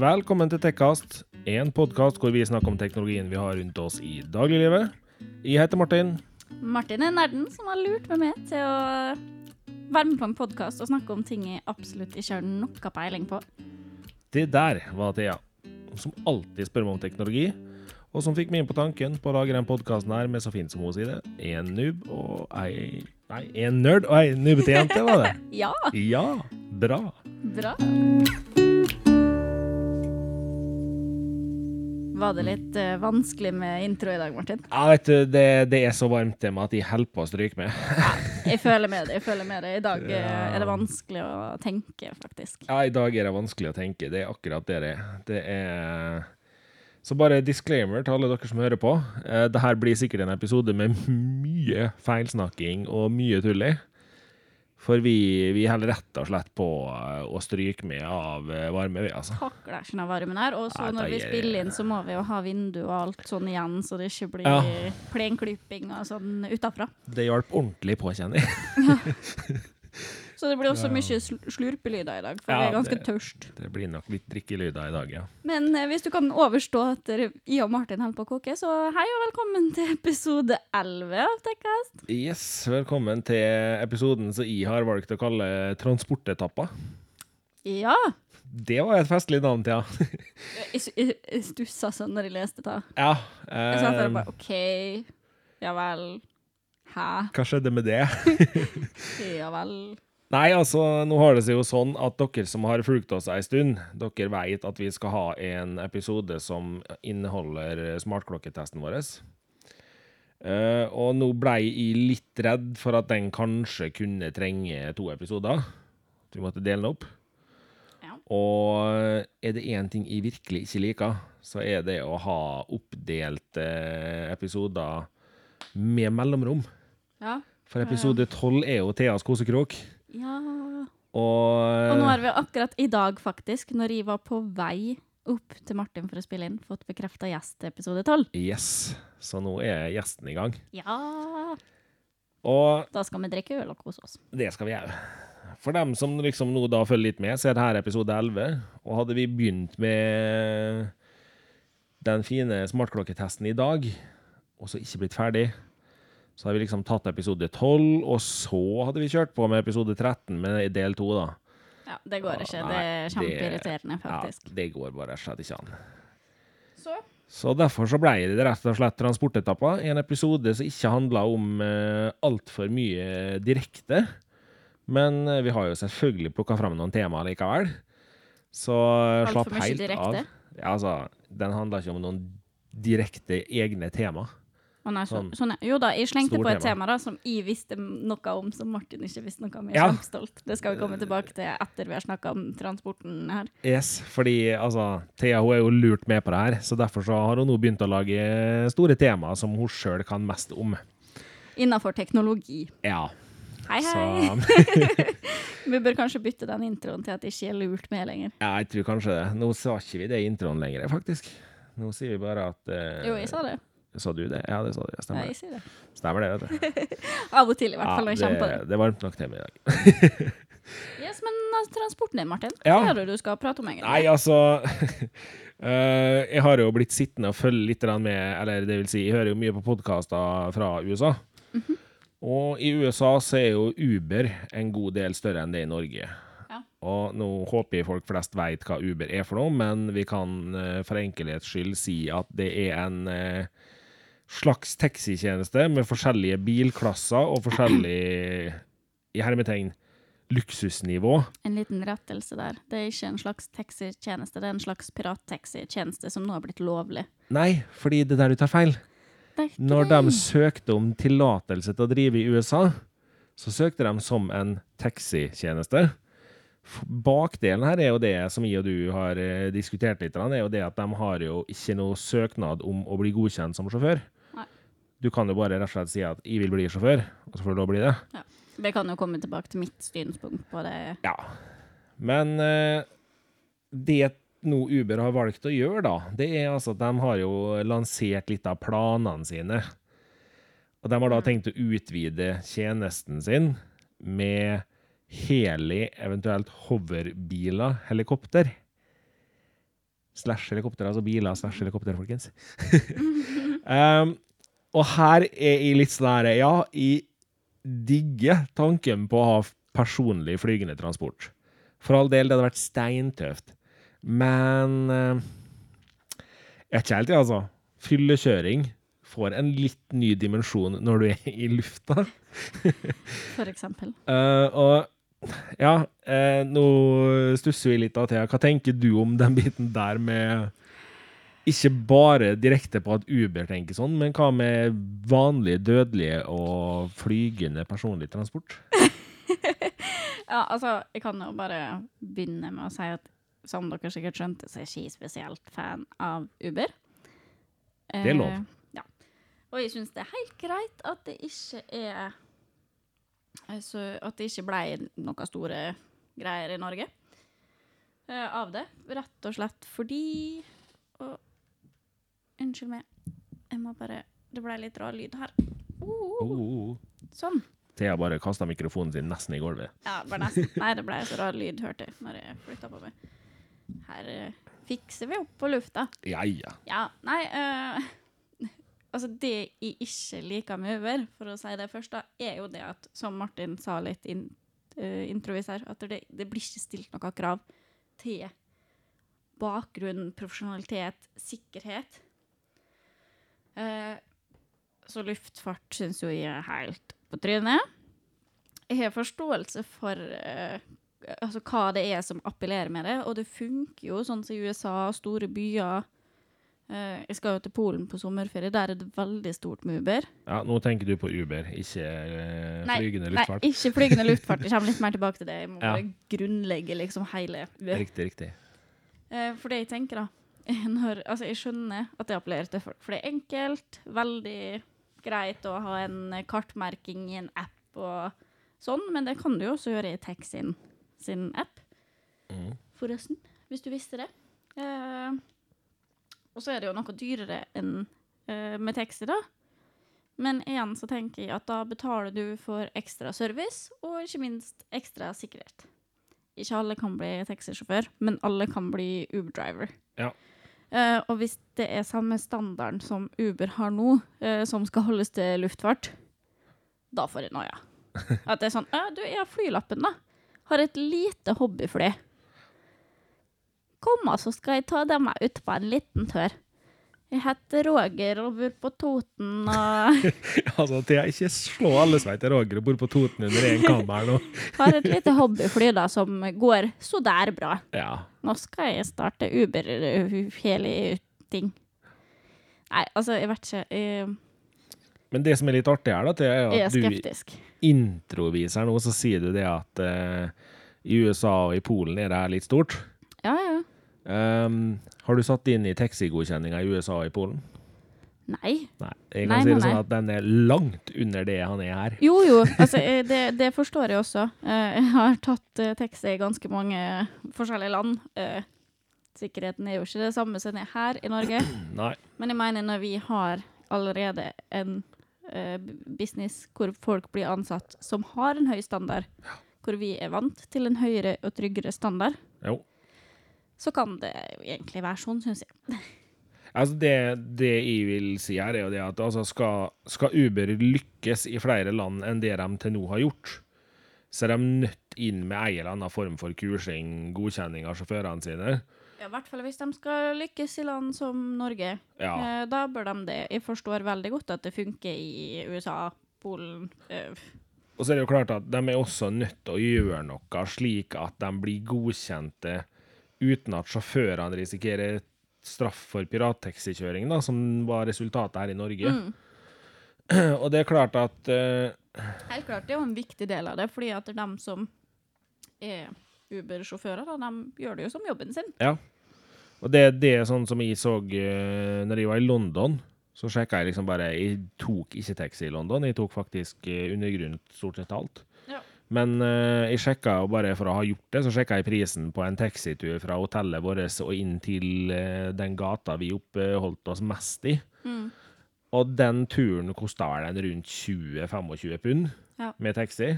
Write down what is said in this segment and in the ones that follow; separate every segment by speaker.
Speaker 1: Velkommen til Tekkast, en podkast hvor vi snakker om teknologien vi har rundt oss i dagliglivet. Jeg heter Martin.
Speaker 2: Martin er nerden som har lurt meg med til å være med på en podkast og snakke om ting jeg absolutt ikke har noe peiling på.
Speaker 1: Det der var Thea, som alltid spør meg om teknologi, og som fikk meg inn på tanken på å lage den podkasten her med så fint som hun sier det. En noob og ei Nei, en nerd og ei noobete jente, var det?
Speaker 2: Ja,
Speaker 1: Ja, bra.
Speaker 2: bra. Var det litt uh, vanskelig med intro i dag, Martin?
Speaker 1: Ja, vet du, det, det er så varmt det med at jeg holder på å stryke med.
Speaker 2: Jeg føler med det. jeg føler med det. I dag eh,
Speaker 1: Ja.
Speaker 2: er det vanskelig å tenke, faktisk.
Speaker 1: Ja, i dag er det vanskelig å tenke. Det er akkurat det det er. Det er Så bare disclaimer til alle dere som hører på. Uh, det her blir sikkert en episode med mye feilsnakking og mye tull i. For vi, vi holder rett og slett på eh, å stryke med av eh, varme ved, altså.
Speaker 2: Ikke den varmen her. Og så når vi
Speaker 1: er-
Speaker 2: spiller inn, så må vi jo ha vindu og alt sånn igjen, så det ikke blir
Speaker 1: Ja.
Speaker 2: plenklyping og sånn utafra.
Speaker 1: Det hjalp ordentlig på, kjenner jeg.
Speaker 2: Så det blir også
Speaker 1: Ja.
Speaker 2: mye sl slurpelyder i dag, for
Speaker 1: Ja,
Speaker 2: jeg er ganske
Speaker 1: det-
Speaker 2: tørst.
Speaker 1: Det blir nok litt drikkelyder i dag, ja.
Speaker 2: Men eh, hvis du kan overstå at jeg og Martin holder på å koke, så hei og velkommen til episode 11 av Tekkast.
Speaker 1: Yes, velkommen til episoden som jeg har valgt å kalle Transportetappa.
Speaker 2: Ja.
Speaker 1: Det var et festlig navn, ja.
Speaker 2: Jeg, jeg, jeg stussa sånn når jeg leste det.
Speaker 1: ja
Speaker 2: Jeg satt der
Speaker 1: eh,
Speaker 2: og bare OK, ja vel. Hæ?
Speaker 1: hva skjedde med det?
Speaker 2: Ja vel.
Speaker 1: Nei, altså, nå har det seg jo sånn at dere som har fulgt oss ei stund, dere vet at vi skal ha en episode som inneholder smartklokketesten vår. Uh, og nå blei jeg litt redd for at den kanskje kunne trenge to episoder. At vi måtte dele den opp.
Speaker 2: Ja.
Speaker 1: Og er det én ting jeg virkelig ikke liker, så er det å ha oppdelte episoder med mellomrom.
Speaker 2: Ja.
Speaker 1: For episode tolv er jo Theas kosekrok.
Speaker 2: Ja.
Speaker 1: Og,
Speaker 2: Og nå har vi akkurat i dag, faktisk, når jeg var på vei opp til Martin for å spille inn, fått bekrefta gjest til episode 12.
Speaker 1: Yes. Så nå er gjesten i gang.
Speaker 2: Ja!
Speaker 1: Og
Speaker 2: Da skal vi drikke øl og kose oss.
Speaker 1: det skal vi gjøre. For dem som liksom nå da følger litt med, så er det her episode 11. Og hadde vi begynt med den fine smartklokketesten i dag, og så ikke blitt ferdig, så hadde vi liksom tatt episode 12, og så hadde vi kjørt på med episode 13 med del 2, da.
Speaker 2: Ja, det går ikke.
Speaker 1: Nei,
Speaker 2: Det er kjempeirriterende, faktisk.
Speaker 1: Ja, det går bare slett ikke an.
Speaker 2: Så
Speaker 1: Så derfor så ble det rett og slett transportetapper. En episode som ikke handla om uh, altfor mye direkte. Men uh, vi har jo selvfølgelig plukka fram noen temaer likevel. Så
Speaker 2: Alt
Speaker 1: slapp helt av. Ja, altså, den handla ikke om noen direkte egne tema.
Speaker 2: Å nei, så,
Speaker 1: Sånn.
Speaker 2: sånn. Jo da, jeg slengte på et
Speaker 1: tema.
Speaker 2: tema da, som jeg visste noe om, som Martin ikke visste noe om. Jeg er kjempestolt. Det skal vi komme tilbake til etter vi har snakka om transporten her.
Speaker 1: Yes, fordi altså, Thea hun er jo lurt med på det her, så derfor så har hun nå begynt å lage store temaer som hun sjøl kan mest om.
Speaker 2: Innafor teknologi.
Speaker 1: Ja,
Speaker 2: Hei, hei. Vi bør kanskje bytte den introen til at det ikke er lurt med lenger.
Speaker 1: Ja, jeg tror kanskje det. Nå sa ikke vi det i introen lenger, faktisk. Nå sier vi bare at uh,
Speaker 2: Jo, jeg sa det.
Speaker 1: Sa du det? Ja, det sa du. Ja,
Speaker 2: Ja,
Speaker 1: stemmer,
Speaker 2: jeg
Speaker 1: det.
Speaker 2: sier det.
Speaker 1: stemmer det. vet du.
Speaker 2: Av og til, i hvert fall når jeg kommer på
Speaker 1: det,
Speaker 2: det.
Speaker 1: er varmt nok til meg i dag.
Speaker 2: Yes, men altså, transporten din, Martin.
Speaker 1: Ja.
Speaker 2: Hva er det du skal prate om, egentlig?
Speaker 1: Nei, altså uh, Jeg har jo blitt sittende og følge litt med Eller det vil si, jeg hører jo mye på podkaster fra USA.
Speaker 2: Mhm.
Speaker 1: Og i USA så er jo Uber en god del større enn det i Norge.
Speaker 2: Ja.
Speaker 1: Og nå håper jeg folk flest vet hva Uber er for noe, men vi kan eh, for enkelhets skyld si at det er en eh, slags taxitjeneste med forskjellige bilklasser og forskjellig, i hermetegn, luksusnivå.
Speaker 2: En liten rettelse der. Det er ikke en slags taxitjeneste, det er en slags pirattaxitjeneste som nå har blitt lovlig.
Speaker 1: Nei, fordi det er der du tar feil. Når de søkte om tillatelse til å drive i USA, så søkte de som en taxitjeneste. Bakdelen her er jo det som jeg og du har eh, diskutert litt, er jo det at de har jo ikke noe søknad om å bli godkjent som sjåfør. Du kan jo bare rett og slett si at 'jeg vil bli sjåfør', og så får du lov å bli det.
Speaker 2: Vi kan jo komme tilbake til mitt synspunkt på det.
Speaker 1: Ja. Men eh, det nå Uber har valgt å gjøre, da, det er altså at de har jo lansert litt av planene sine. Og de har da tenkt å utvide tjenesten sin med heli, eventuelt hoverbiler, helikopter. slash helikopter, altså biler slash helikopter, folkens. um, og her er jeg litt sånn her Ja, jeg digger tanken på å ha personlig flygende transport. For all del, det hadde vært steintøft. Men uh, jeg vet ikke helt, jeg, altså. Fyllekjøring får en litt ny dimensjon når du er i lufta.
Speaker 2: For eksempel.
Speaker 1: Uh, og ja, uh, nå stusser vi litt av Thea. Hva tenker du om den biten der med ikke bare direkte på at Uber tenker sånn, men hva med vanlige dødelige og flygende personlig transport?
Speaker 2: ja, altså, jeg kan jo bare begynne med å si at som dere sikkert skjønte, så er jeg ikke spesielt fan av Uber.
Speaker 1: Det er lov.
Speaker 2: Eh, ja. Og jeg syns det er helt greit at det ikke er altså, At det ikke ble noen store greier i Norge eh, av det. Rett og slett fordi og, Unnskyld meg. Jeg må bare Det ble litt rar lyd her. Uh. Sånn.
Speaker 1: Thea bare kasta mikrofonen sin nesten i gulvet.
Speaker 2: Ja, bare nesten. Nei, det ble så rar lyd, hørte jeg, når jeg flytta på meg. Her uh, fikser vi opp på lufta.
Speaker 1: Ja, ja.
Speaker 2: Ja, nei uh, Altså, det jeg ikke liker med Uber, for å si det først, da, er jo det at, som Martin sa litt in, uh, introvis her, at det, det blir ikke stilt noen krav til bakgrunn, profesjonalitet, sikkerhet. Eh, så luftfart syns jo jeg er helt på trynet. Jeg har forståelse for eh, altså hva det er som appellerer med det, og det funker jo sånn som i USA, store byer. Eh, jeg skal jo til Polen på sommerferie, der er det veldig stort med Uber.
Speaker 1: ja nå tenker du på Uber, ikke eh, flygende
Speaker 2: nei,
Speaker 1: luftfart.
Speaker 2: ikke flygende luftfart. Jeg kommer litt mer tilbake til det. Jeg må
Speaker 1: Ja.
Speaker 2: bare grunnlegge liksom hele Uber.
Speaker 1: Riktig, riktig.
Speaker 2: Eh, for det jeg tenker, da når, Altså, jeg skjønner at det appellerer til folk, for det er enkelt, veldig greit å ha en kartmerking i en app og sånn, men det kan du jo også gjøre i Taxin sin app,
Speaker 1: mm.
Speaker 2: forresten, hvis du visste det. Eh, og så er det jo noe dyrere enn eh, med taxi, da. Men igjen så tenker jeg at da betaler du for ekstra service, og ikke minst ekstra sikkerhet. Ikke alle kan bli taxisjåfør, men alle kan bli Uber-driver.
Speaker 1: Ja.
Speaker 2: Uh, og hvis det er samme standarden som Uber har nå, uh, som skal holdes til luftfart, da får jeg noia. At det er sånn «Ja, Du, jeg har flylappen, da. Har et lite hobbyfly. Kom, så skal jeg ta dem med ut på en liten tur. Jeg heter Roger og bor på Toten og
Speaker 1: altså, Thea, ikke slå alle som heter Roger og bor på Toten under én kammer nå.
Speaker 2: har et lite hobbyfly da som går så der bra.
Speaker 1: Ja.
Speaker 2: Nå skal jeg starte Uber hele ting. Nei, altså, jeg vet ikke. Jeg,
Speaker 1: Men det som er litt artig her, da, Thea, er
Speaker 2: jeg er
Speaker 1: at du introviser nå, så sier du det at uh, i USA og i Polen er det her litt stort.
Speaker 2: Ja, ja.
Speaker 1: Um, har du satt inn i taxigodkjenninga i USA og i Polen?
Speaker 2: Nei.
Speaker 1: Nei. Jeg kan
Speaker 2: Nei,
Speaker 1: si
Speaker 2: nei,
Speaker 1: det sånn at den er langt under det han er her.
Speaker 2: Jo, jo. Altså, eh, det, det forstår jeg også. Eh, Jeg har tatt eh, taxi i ganske mange forskjellige land. Sikkerheten er jo ikke det samme som den er her i Norge.
Speaker 1: Nei.
Speaker 2: Men jeg mener når vi har allerede en business hvor folk blir ansatt som har en høy standard, hvor vi er vant til en høyere og tryggere standard,
Speaker 1: Jo.
Speaker 2: Så kan det jo egentlig være sånn, syns jeg.
Speaker 1: Altså det, det jeg vil si her, er jo det at altså skal, skal Uber lykkes i flere land enn det de til nå har gjort, så er de nødt inn med en eller annen form for kursing, godkjenning av sjåførene sine.
Speaker 2: Ja, I hvert fall hvis de skal lykkes i land som Norge.
Speaker 1: Ja.
Speaker 2: Eh, da bør de det. Jeg forstår veldig godt at det funker i USA, Polen øh.
Speaker 1: Og så er det jo klart at de er også nødt til å gjøre noe slik at de blir godkjente uten at sjåførene risikerer straff for pirattaxikjøring, da, som var resultatet her i Norge. Og det er klart at uh,
Speaker 2: Helt klart, det er jo en viktig del av det, fordi at de som er Uber-sjåfører, de gjør det jo som jobben sin.
Speaker 1: Ja. Og det, det er sånn som jeg så uh, når jeg var i London. Så sjekka jeg liksom bare Jeg tok ikke taxi i London, jeg tok faktisk uh, undergrunn stort sett alt. Men eh, jeg sjekka, og bare for å ha gjort det, så sjekka jeg prisen på en taxitur fra hotellet vårt og inn til eh, den gata vi oppholdt oss mest i.
Speaker 2: Mm.
Speaker 1: Og den turen kosta vel en rundt 20-25 pund
Speaker 2: Ja.
Speaker 1: med taxi.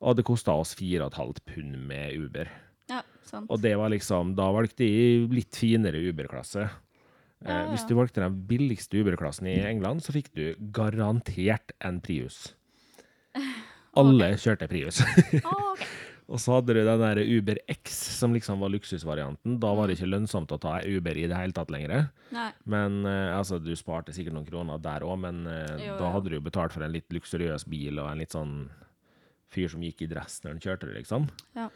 Speaker 1: Og det kosta oss 4,5 pund med Uber.
Speaker 2: Ja, sant.
Speaker 1: Og det var liksom Da valgte jeg litt finere Uber-klasse. Eh,
Speaker 2: Ja, ja.
Speaker 1: Hvis du valgte den billigste Uber-klassen i England, så fikk du garantert en Prius. Alle kjørte Prius.
Speaker 2: oh, okay.
Speaker 1: Og så hadde du den der Uber X, som liksom var luksusvarianten. Da var det ikke lønnsomt å ta Uber i det hele tatt lenger.
Speaker 2: Nei.
Speaker 1: Men eh, altså, du sparte sikkert noen kroner der òg, men eh,
Speaker 2: Jo,
Speaker 1: da hadde du jo betalt for en litt luksuriøs bil og en litt sånn fyr som gikk i dress når han kjørte det, liksom.
Speaker 2: Ja.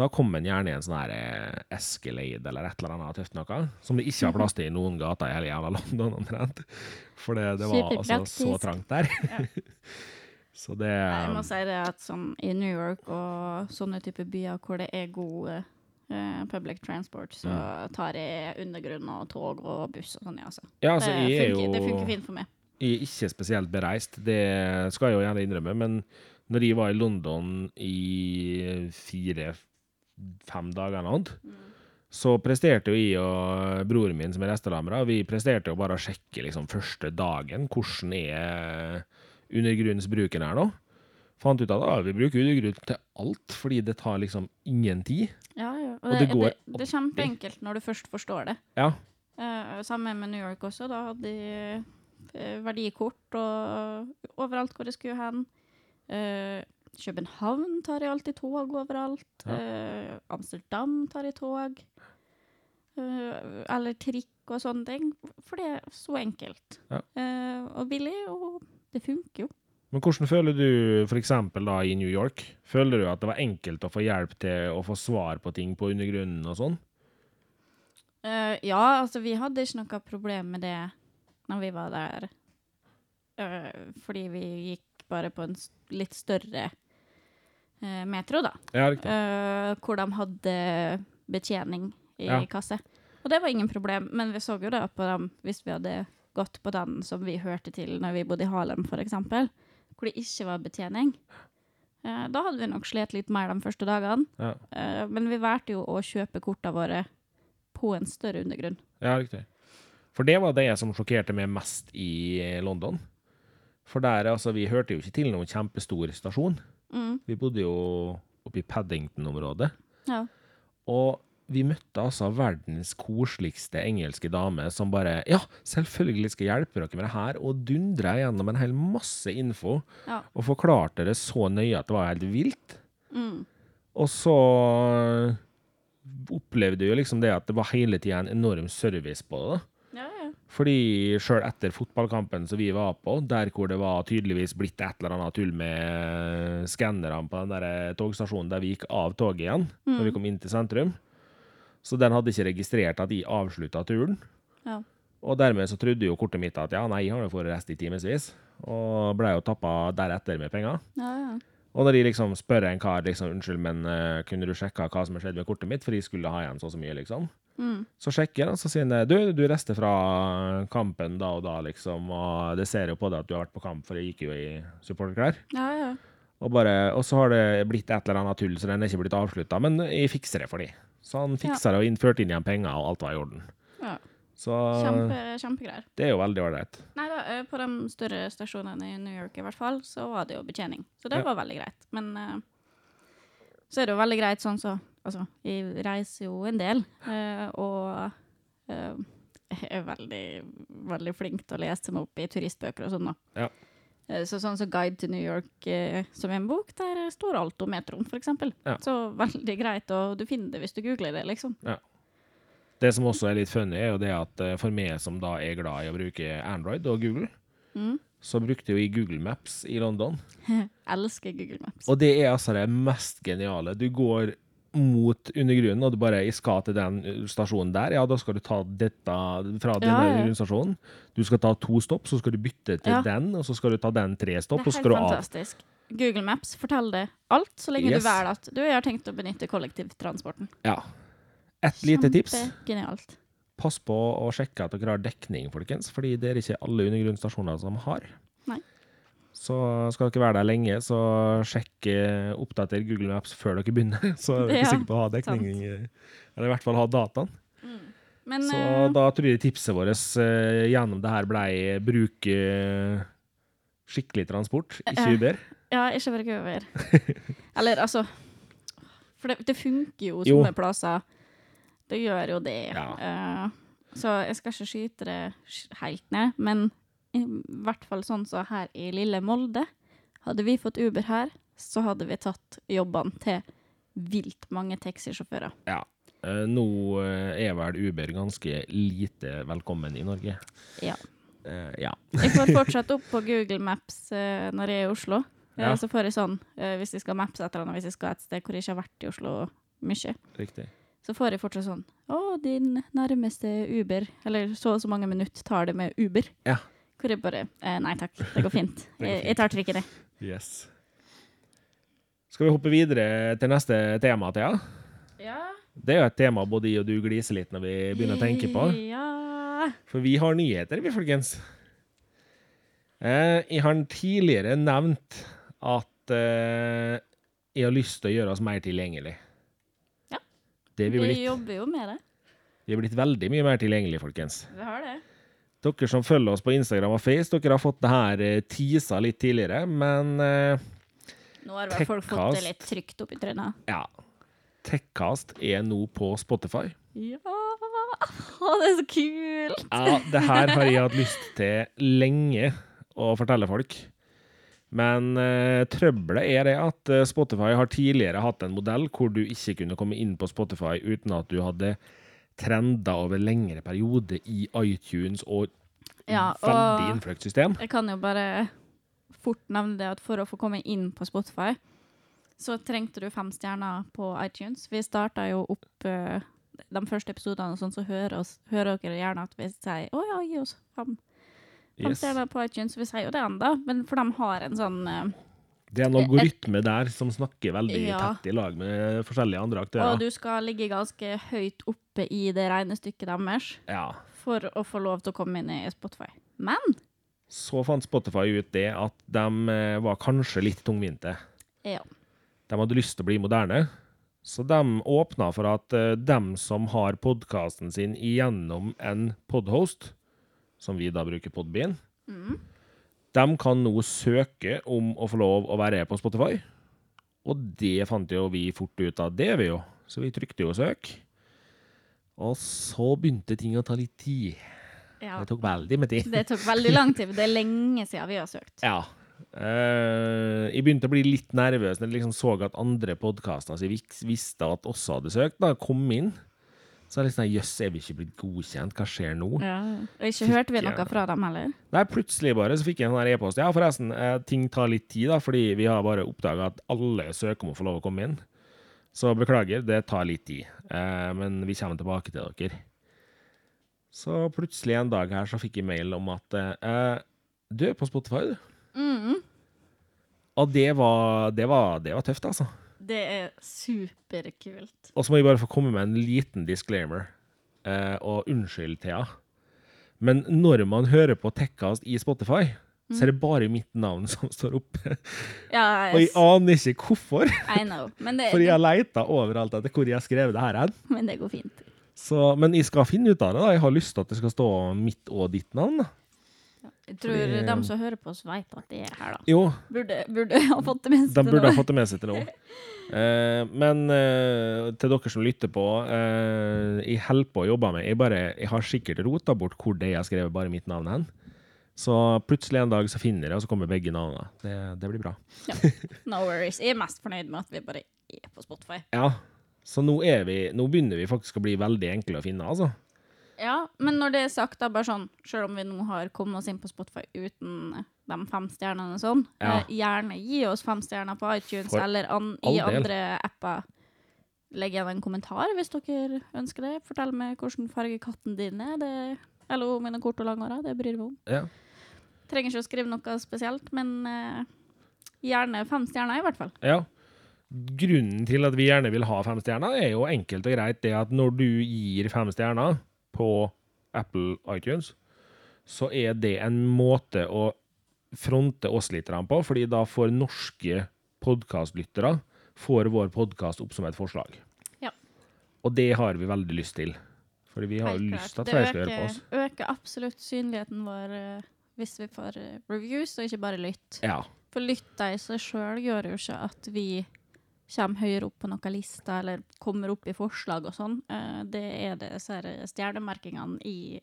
Speaker 1: Da kom en gjerne i en sånn her eh, Escalade eller et eller annet tøft noe, som det ikke har plass til i noen gater i hele jævla London, omtrent. For det, det var altså så trangt der. så det
Speaker 2: Jeg må si det at sånn i New York og sånne type byer hvor det er god eh, public transport, så
Speaker 1: Mm.
Speaker 2: tar jeg undergrunn og tog og buss og sånn, ja, altså.
Speaker 1: Ja, altså,
Speaker 2: det, funker,
Speaker 1: jo, det
Speaker 2: funker fint for meg.
Speaker 1: Jeg er ikke spesielt bereist, det skal jeg jo gjerne innrømme, men når jeg var i London i fire-fem dager eller noe, så presterte jo jeg og broren min som er restelamere, vi presterte jo bare å sjekke liksom første dagen, hvordan er undergrunnsbruken her nå. Fant ut at ah, vi bruker undergrunn til alt, fordi det tar liksom ingen tid.
Speaker 2: Ja, ja. Og,
Speaker 1: Og
Speaker 2: det,
Speaker 1: det går
Speaker 2: det, det er kjempeenkelt når du først forstår det.
Speaker 1: Ja,
Speaker 2: Uh, Samme med New York også. Da hadde de uh, verdikort og overalt hvor det skulle hen. Uh, København tar jeg alltid tog overalt.
Speaker 1: Ja.
Speaker 2: Eh, Amsterdam tar jeg tog. Eh, eller trikk og sånne ting. For det er så enkelt.
Speaker 1: Ja.
Speaker 2: Eh, og billig, og det funker jo.
Speaker 1: Men hvordan føler du eksempel da i New York? Føler du at det var enkelt å få hjelp til å få svar på ting på undergrunnen og sånn?
Speaker 2: Uh, ja, altså vi hadde ikke noe problem med det når vi var der. Uh, fordi vi gikk bare på en litt større uh, metro, da.
Speaker 1: Ja, riktig.
Speaker 2: Hvor de hadde betjening i
Speaker 1: Ja.
Speaker 2: kasse. Og det var ingen problem, men vi så jo det på dem hvis vi hadde gått på den som vi hørte til når vi bodde i Harlem, for eksempel, hvor det ikke var betjening. Eh, da hadde vi nok slet litt mer de første dagene,
Speaker 1: Ja.
Speaker 2: Eh, men vi valgte jo å kjøpe kortene våre på en større undergrunn.
Speaker 1: Ja, riktig. For det var det som sjokkerte meg mest i London. For der, altså, vi hørte jo ikke til noen kjempestor stasjon.
Speaker 2: Mm.
Speaker 1: Vi bodde jo oppe i Paddington-området.
Speaker 2: Ja.
Speaker 1: Og vi møtte altså verdens koseligste engelske dame som bare Ja, selvfølgelig skal jeg hjelpe dere med det her, og dundra gjennom en hel masse info.
Speaker 2: Ja.
Speaker 1: Og forklarte det så nøye at det var helt vilt.
Speaker 2: Mm.
Speaker 1: Og så opplevde jo liksom det at det var hele tida en enorm service på det. da.
Speaker 2: Ja, ja.
Speaker 1: Fordi sjøl etter fotballkampen som vi var på, der hvor det var tydeligvis blitt et eller annet tull med skannerne på den der togstasjonen der vi gikk av toget igjen, når vi kom inn til sentrum, så den hadde ikke registrert at de avslutta turen.
Speaker 2: Ja.
Speaker 1: Og dermed så trodde jo kortet mitt at ja, nei, jeg har jo fått rest i timevis, og ble jo tappa deretter med penger.
Speaker 2: ja, ja.
Speaker 1: Og når de liksom spør en kar liksom, unnskyld, men uh, kunne du sjekka hva som har skjedd med kortet mitt, for de skulle ha igjen så og så mye, liksom.
Speaker 2: Mm.
Speaker 1: Så sjekker han, så sier han du, du rester fra kampen da og da, liksom, og det ser jo på deg at du har vært på kamp, for jeg gikk jo i supporterklær.
Speaker 2: ja, ja.
Speaker 1: Og, bare, og så har det blitt et eller annet tull, så den er ikke blitt avslutta, men jeg fikser det for de. Så han fiksa det og innførte inn igjen penger, og alt var i orden.
Speaker 2: ja.
Speaker 1: Så
Speaker 2: Kjempe, kjempegreier.
Speaker 1: det er jo veldig ålreit.
Speaker 2: Nei da, eh, på de større stasjonene i New York i hvert fall, så var det jo betjening. Så det
Speaker 1: Ja.
Speaker 2: var veldig greit. Men uh, så er det jo veldig greit sånn så Altså, jeg reiser jo en del, uh, og uh, jeg er veldig, veldig flink til å lese meg opp i turistbøker og sånn, da.
Speaker 1: Ja.
Speaker 2: Eh, Så sånn som Guide to New York eh, som en bok, der står alt om metroen, eksempel.
Speaker 1: Ja.
Speaker 2: Så veldig greit, og du finner det hvis du googler det, liksom.
Speaker 1: Det som også er litt funny, er jo det at eh, for meg som da er glad i å bruke Android og Google,
Speaker 2: Mm.
Speaker 1: så brukte jeg Google Maps i London.
Speaker 2: Elsker Google Maps.
Speaker 1: Og det er altså det mest geniale. Du går mot undergrunnen, og du bare jeg skal til den stasjonen der. Ja, da skal du ta dette fra denne
Speaker 2: Ja, ja.
Speaker 1: undergrunnstasjonen. Du skal ta to stopp, så skal du bytte til
Speaker 2: Ja.
Speaker 1: den, og så skal du ta den tre stopp, og så skal du av.
Speaker 2: fantastisk. Google Maps forteller alt, så lenge
Speaker 1: Yes.
Speaker 2: du velger at du har tenkt å benytte kollektivtransporten.
Speaker 1: Ja. Et lite tips.
Speaker 2: Kjempegenialt.
Speaker 1: Pass på å sjekke at dere har dekning, folkens, fordi det er ikke alle undergrunnsstasjoner som har.
Speaker 2: Nei.
Speaker 1: Så skal dere være der lenge, så sjekk eh, oppdater Google Maps før dere begynner, så er dere
Speaker 2: Ja,
Speaker 1: sikre på å ha dekning, eller i hvert fall ha dataen.
Speaker 2: Men
Speaker 1: Så
Speaker 2: eh,
Speaker 1: da tror jeg tipset vårt eh, gjennom det her ble bruke skikkelig transport, ikke Uber.
Speaker 2: ja, ikke være Uber. Eller altså For det, det funker jo somme plasser. Det gjør jo det.
Speaker 1: Ja.
Speaker 2: Så jeg skal ikke skyte det helt ned, men i hvert fall sånn som her i lille Molde. Hadde vi fått Uber her, så hadde vi tatt jobbene til vilt mange taxisjåfører.
Speaker 1: Ja. Eh, nå eh, er vel Uber ganske lite velkommen i Norge.
Speaker 2: Ja.
Speaker 1: Uh, ja.
Speaker 2: Jeg får fortsatt opp på Google Maps uh, når jeg er i Oslo. Uh,
Speaker 1: Ja.
Speaker 2: Så får jeg sånn, hvis jeg skal mapse et eller annet, hvis jeg skal et sted hvor jeg ikke har vært i Oslo mye,
Speaker 1: Riktig.
Speaker 2: så får jeg fortsatt sånn Å, din nærmeste Uber. Eller så og så mange minutter tar det med Uber.
Speaker 1: Ja.
Speaker 2: Hvor jeg bare eh, Nei takk, det går fint. jeg, jeg tar trykket, det.
Speaker 1: Yes. Skal vi hoppe videre til neste tema, Thea?
Speaker 2: Ja.
Speaker 1: Det er jo et tema både i og du gliser litt når vi begynner å tenke på.
Speaker 2: Ja.
Speaker 1: For vi har nyheter, vi, folkens. Eh, jeg har tidligere nevnt at eh, jeg har lyst til å gjøre oss mer tilgjengelig.
Speaker 2: Ja.
Speaker 1: Det vi
Speaker 2: Vi
Speaker 1: blitt.
Speaker 2: jobber jo med det.
Speaker 1: Vi er blitt veldig mye mer tilgjengelig, folkens.
Speaker 2: Vi har det.
Speaker 1: Dere som følger oss på Instagram og Face, dere har fått det her tisa teasa litt tidligere, men eh,
Speaker 2: Nå har vel folk fått det litt trygt opp i trynet.
Speaker 1: ja. Techcast er nå på Spotify.
Speaker 2: Ja! Å, det er så kult!
Speaker 1: Ja, det her har jeg hatt lyst til lenge å fortelle folk. Men eh, trøbbelet er det at eh, Spotify har tidligere hatt en modell hvor du ikke kunne komme inn på Spotify uten at du hadde trenda over lengre periode i iTunes og
Speaker 2: Ja,
Speaker 1: veldig
Speaker 2: og
Speaker 1: innfløkt system.
Speaker 2: jeg kan jo bare fort nevne det at for å få komme inn på Spotify, så trengte du fem stjerner på iTunes. Vi starta jo opp uh, de første episodene, og sånn, så hører, oss, hører dere gjerne at vi sier å ja, gi oss fem, fem
Speaker 1: Yes.
Speaker 2: stjerner på iTunes. Vi sier jo det ennå, men for de har en sånn eh,
Speaker 1: Det er en algoritme der som snakker veldig
Speaker 2: Ja.
Speaker 1: tett i lag med forskjellige andre aktører.
Speaker 2: Og du skal ligge ganske høyt oppe i det regnestykket deres
Speaker 1: Ja.
Speaker 2: for å få lov til å komme inn i Spotify. Men
Speaker 1: Så fant Spotify ut det at de eh, var kanskje litt tungvinte.
Speaker 2: ja.
Speaker 1: De hadde lyst til å bli moderne, så de åpna for at de dem som har podkasten sin igjennom en podhost, som vi da bruker Podbean,
Speaker 2: Mm.
Speaker 1: De kan nå søke om å få lov å være på Spotify. Og det fant jo vi fort ut av. Det vi jo. Så vi trykte jo søk. Og så begynte ting å ta litt tid.
Speaker 2: ja.
Speaker 1: Det tok veldig med tid.
Speaker 2: Det tok veldig lang tid. Det er lenge siden vi har søkt.
Speaker 1: Ja. Uh, jeg begynte å bli litt nervøs når jeg liksom så at andre podkaster som jeg visste at også hadde søkt, da kom inn. Så jeg liksom, jøss, er vi ikke blitt godkjent? Hva skjer nå?
Speaker 2: Ja. Og ikke hørte vi noe fra dem heller.
Speaker 1: Nei, plutselig bare så fikk jeg en sånn e-post. Ja, forresten, eh, ting tar litt tid, da, fordi vi har bare oppdaga at alle søker om å få lov å komme inn. Så beklager, det tar litt tid. Eh, men vi kommer tilbake til dere. Så plutselig en dag her så fikk jeg mail om at eh, du er på Spotify, du.
Speaker 2: Mm.
Speaker 1: Og det var, det var, det var tøft, altså.
Speaker 2: Det er superkult.
Speaker 1: Og så må jeg bare få komme med en liten disclaimer. Eh, og unnskyld, Thea. Men når man hører på Tekkast i Spotify, så er det bare mitt navn som står oppe.
Speaker 2: Ja, jeg...
Speaker 1: Og jeg aner ikke hvorfor,
Speaker 2: I know. Men det,
Speaker 1: for jeg har leita overalt etter hvor jeg har skrevet det her. hen.
Speaker 2: men det går fint.
Speaker 1: Så, men jeg skal finne ut av det. da. Jeg har lyst til at det skal stå mitt og ditt navn. da.
Speaker 2: Jeg tror
Speaker 1: Fordi-
Speaker 2: de som hører på oss, vet at de er her, da.
Speaker 1: Jo,
Speaker 2: Burde, burde ha fått det med seg
Speaker 1: De
Speaker 2: til
Speaker 1: burde ha fått det med seg til nå. Eh, men eh, til dere som lytter på, eh, jeg holder på å jobbe med Jeg, bare, jeg har sikkert rota bort hvor det jeg har skrevet bare mitt navn hen. Så plutselig en dag så finner jeg, og så kommer begge navnene. Det, det blir bra.
Speaker 2: No worries. Jeg er mest fornøyd med at vi bare er på Spotify.
Speaker 1: Ja, så nå, er vi, nå begynner vi faktisk å bli veldig enkle å finne, altså.
Speaker 2: Ja, men når det er sagt, da bare sånn, selv om vi nå har kommet oss inn på Spotify uten de fem stjernene og sånn,
Speaker 1: Ja.
Speaker 2: eh, gjerne gi oss fem stjerner på iTunes
Speaker 1: For
Speaker 2: eller an, i
Speaker 1: del.
Speaker 2: andre apper. Legg igjen en kommentar hvis dere ønsker det. Fortell meg hvilken farge katten din er. Det, eller mine kort og langhåra. Det bryr vi om.
Speaker 1: Ja.
Speaker 2: Trenger ikke å skrive noe spesielt, men eh, gjerne fem stjerner i hvert fall.
Speaker 1: ja. Grunnen til at vi gjerne vil ha fem stjerner, er jo enkelt og greit det at når du gir fem stjerner på Apple iTunes, så er det en måte å fronte oss litt på, fordi da får norske podkastlyttere får vår podkast opp som et forslag.
Speaker 2: Ja.
Speaker 1: Og det har vi veldig lyst til. Fordi vi har
Speaker 2: Helt
Speaker 1: lyst til at flere skal høre på oss.
Speaker 2: Det øker, øker absolutt synligheten vår eh, hvis vi får eh, reviews, og ikke bare lytt.
Speaker 1: Ja.
Speaker 2: For lytta i seg sjøl gjør jo ikke at vi kommer høyere opp på noen lister, eller kommer opp i forslag og sånn, eh, det er det disse stjernemerkingene i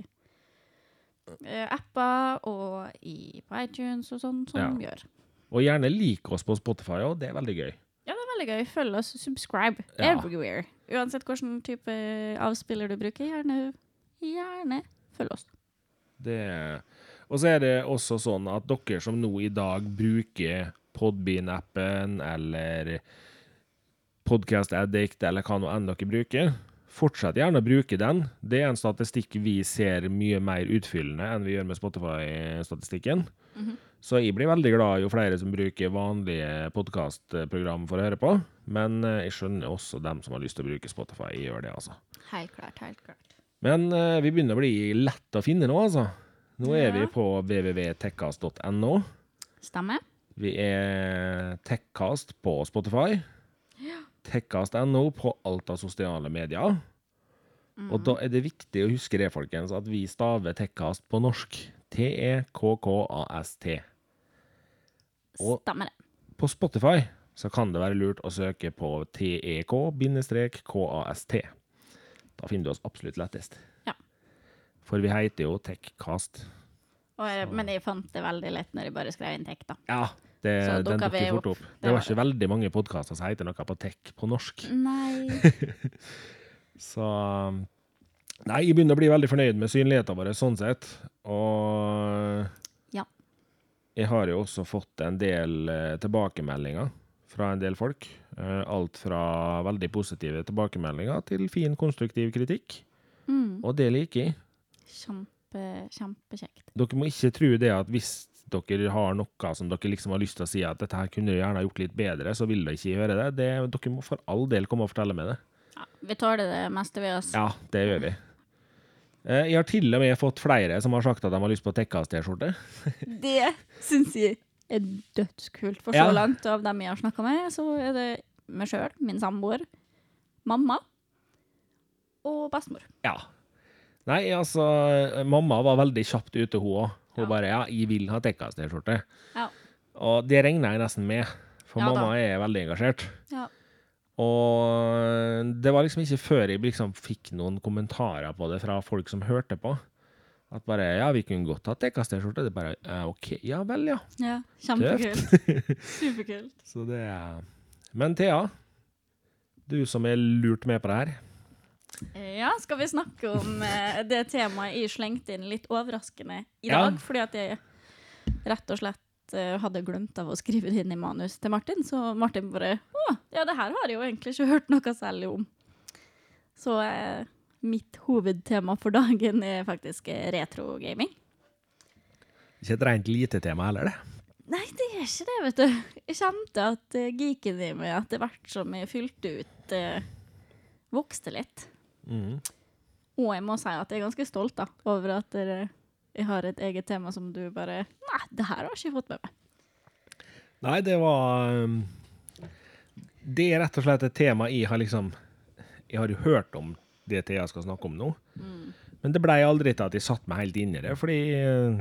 Speaker 2: eh, apper og i, på iTunes og sånn som
Speaker 1: Ja.
Speaker 2: gjør.
Speaker 1: Og gjerne lik oss på Spotify òg, det er veldig gøy.
Speaker 2: Ja, det er veldig gøy. Følg oss, subscribe
Speaker 1: Ja.
Speaker 2: everywhere. Uansett hvilken type avspiller du bruker, gjerne, gjerne følg oss.
Speaker 1: Det Og så er det også sånn at dere som nå i dag bruker Podbean-appen eller Podcast Addict eller hva nå enn dere bruker, fortsett gjerne å bruke den. Det er en statistikk vi ser mye mer utfyllende enn vi gjør med Spotify-statistikken. Så jeg blir veldig glad jo flere som bruker vanlige podkastprogram for å høre på. Men eh, jeg skjønner også dem som har lyst til å bruke Spotify, gjør det, altså.
Speaker 2: Helt klart, helt klart.
Speaker 1: Men uh, vi begynner å bli lett å finne nå, altså. Nå er vi på www.tekkast.no.
Speaker 2: Stemmer.
Speaker 1: Vi er Tekkast på Spotify. Tekkast.no på alt av sosiale medier. Og da er det viktig å huske det, folkens, at vi staver Tekkast på norsk. E T-E-K-K-A-S-T. Og-
Speaker 2: Stemmer det.
Speaker 1: På Spotify så kan det være lurt å søke på E TEK-KAST. Da finner du oss absolutt lettest.
Speaker 2: Ja.
Speaker 1: For vi heter jo Tekkast.
Speaker 2: Og, men jeg fant det veldig lett når jeg bare skrev inn Tek, da.
Speaker 1: Ja, det,
Speaker 2: Så
Speaker 1: den dukker fort
Speaker 2: opp.
Speaker 1: Det var ikke veldig mange podkaster som heter noe på tech på norsk.
Speaker 2: Nei.
Speaker 1: Så Nei, jeg begynner å bli veldig fornøyd med synligheten vår sånn sett. Og
Speaker 2: Ja.
Speaker 1: jeg har jo også fått en del eh, tilbakemeldinger fra en del folk. Eh, alt fra veldig positive tilbakemeldinger til fin, konstruktiv kritikk.
Speaker 2: Mm.
Speaker 1: Og det liker jeg.
Speaker 2: Kjempe, kjempekjekt.
Speaker 1: Dere må ikke tro det at hvis dere har noe som dere liksom har lyst til å si at dette her kunne dere gjerne gjort litt bedre, så vil dere ikke gjøre det. det. Dere må for all del komme og fortelle meg det.
Speaker 2: Ja, vi tåler det meste vi, oss.
Speaker 1: Ja, det gjør vi. Eh, Jeg har til og med fått flere som har sagt at de har lyst på Tekkas-T-skjorte.
Speaker 2: Det syns jeg er dødskult. For
Speaker 1: Ja.
Speaker 2: så langt av dem jeg har snakka med, så er det meg sjøl, min samboer, mamma og bestemor.
Speaker 1: Ja. Nei, altså, mamma var veldig kjapt ute, hun òg. Hun
Speaker 2: Ja.
Speaker 1: bare 'ja, jeg vil ha Tekkas-T-skjorte'.
Speaker 2: Ja.
Speaker 1: Og det regner jeg nesten med, for
Speaker 2: Ja da.
Speaker 1: mamma er veldig engasjert.
Speaker 2: Ja.
Speaker 1: Og det var liksom ikke før jeg liksom fikk noen kommentarer på det fra folk som hørte på. At bare 'ja, vi kunne godt hatt Tekkas-T-skjorte'. Det bare «Eh, 'OK, ja vel, ja'.
Speaker 2: ja kjempekult. Superkult.
Speaker 1: Så det er Men Thea, du som er lurt med på det her.
Speaker 2: Ja, skal vi snakke om eh, det temaet jeg slengte inn litt overraskende i
Speaker 1: Ja.
Speaker 2: dag? Fordi at jeg rett og slett eh, hadde glemt av å skrive det inn i manus til Martin. Så Martin bare Å, ja, det her har jeg jo egentlig ikke hørt noe særlig om. Så eh, mitt hovedtema for dagen er faktisk eh, retrogaming.
Speaker 1: Ikke et rent lite tema heller, det.
Speaker 2: Nei, det er ikke det, vet du. Jeg kjente at uh, geeken i meg etter hvert som jeg fylte ut, uh, vokste litt.
Speaker 1: Mhm.
Speaker 2: Og jeg må si at jeg er ganske stolt da, over at jeg har et eget tema som du bare Nei, det her har jeg ikke fått med meg.
Speaker 1: Nei, det var um, Det er rett og slett et tema jeg har liksom Jeg har jo hørt om det Thea skal snakke om nå, men det blei aldri til at jeg satte meg helt inn i det, fordi uh,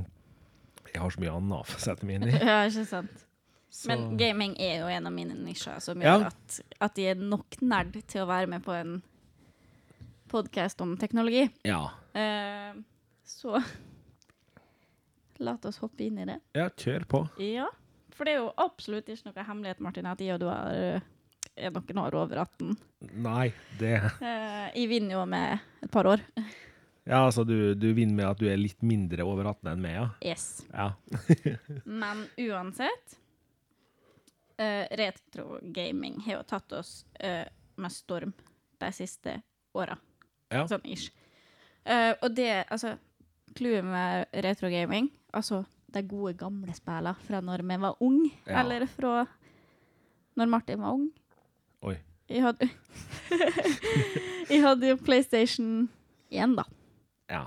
Speaker 1: jeg har så mye annet å sette meg inn i.
Speaker 2: Ja, ikke sant?
Speaker 1: Så,
Speaker 2: Men gaming er jo en av mine nisjer, som
Speaker 1: Ja.
Speaker 2: gjør at, at jeg er nok nerd til å være med på en podkast om teknologi.
Speaker 1: ja.
Speaker 2: Eh, så la oss hoppe inn i det.
Speaker 1: ja, kjør på.
Speaker 2: Ja, for det er jo absolutt ikke noe hemmelighet, Martin, at jeg og du er, eh, er noen år over 18.
Speaker 1: Nei, det
Speaker 2: Eh, jeg vinner jo med et par år.
Speaker 1: Ja, altså, du, du vinner med at du er litt mindre over 18 enn meg, ja?
Speaker 2: Yes.
Speaker 1: Ja.
Speaker 2: Men uansett uh, Retrogaming har jo tatt oss uh, med storm de siste åra.
Speaker 1: Ja.
Speaker 2: Sånn ish. Uh, og det, altså Clouet med retrogaming, altså de gode, gamle spillene fra når vi var ung,
Speaker 1: Ja.
Speaker 2: eller fra når Martin var ung.
Speaker 1: Oi.
Speaker 2: Jeg hadde, jeg hadde jo PlayStation 1, da.
Speaker 1: Ja.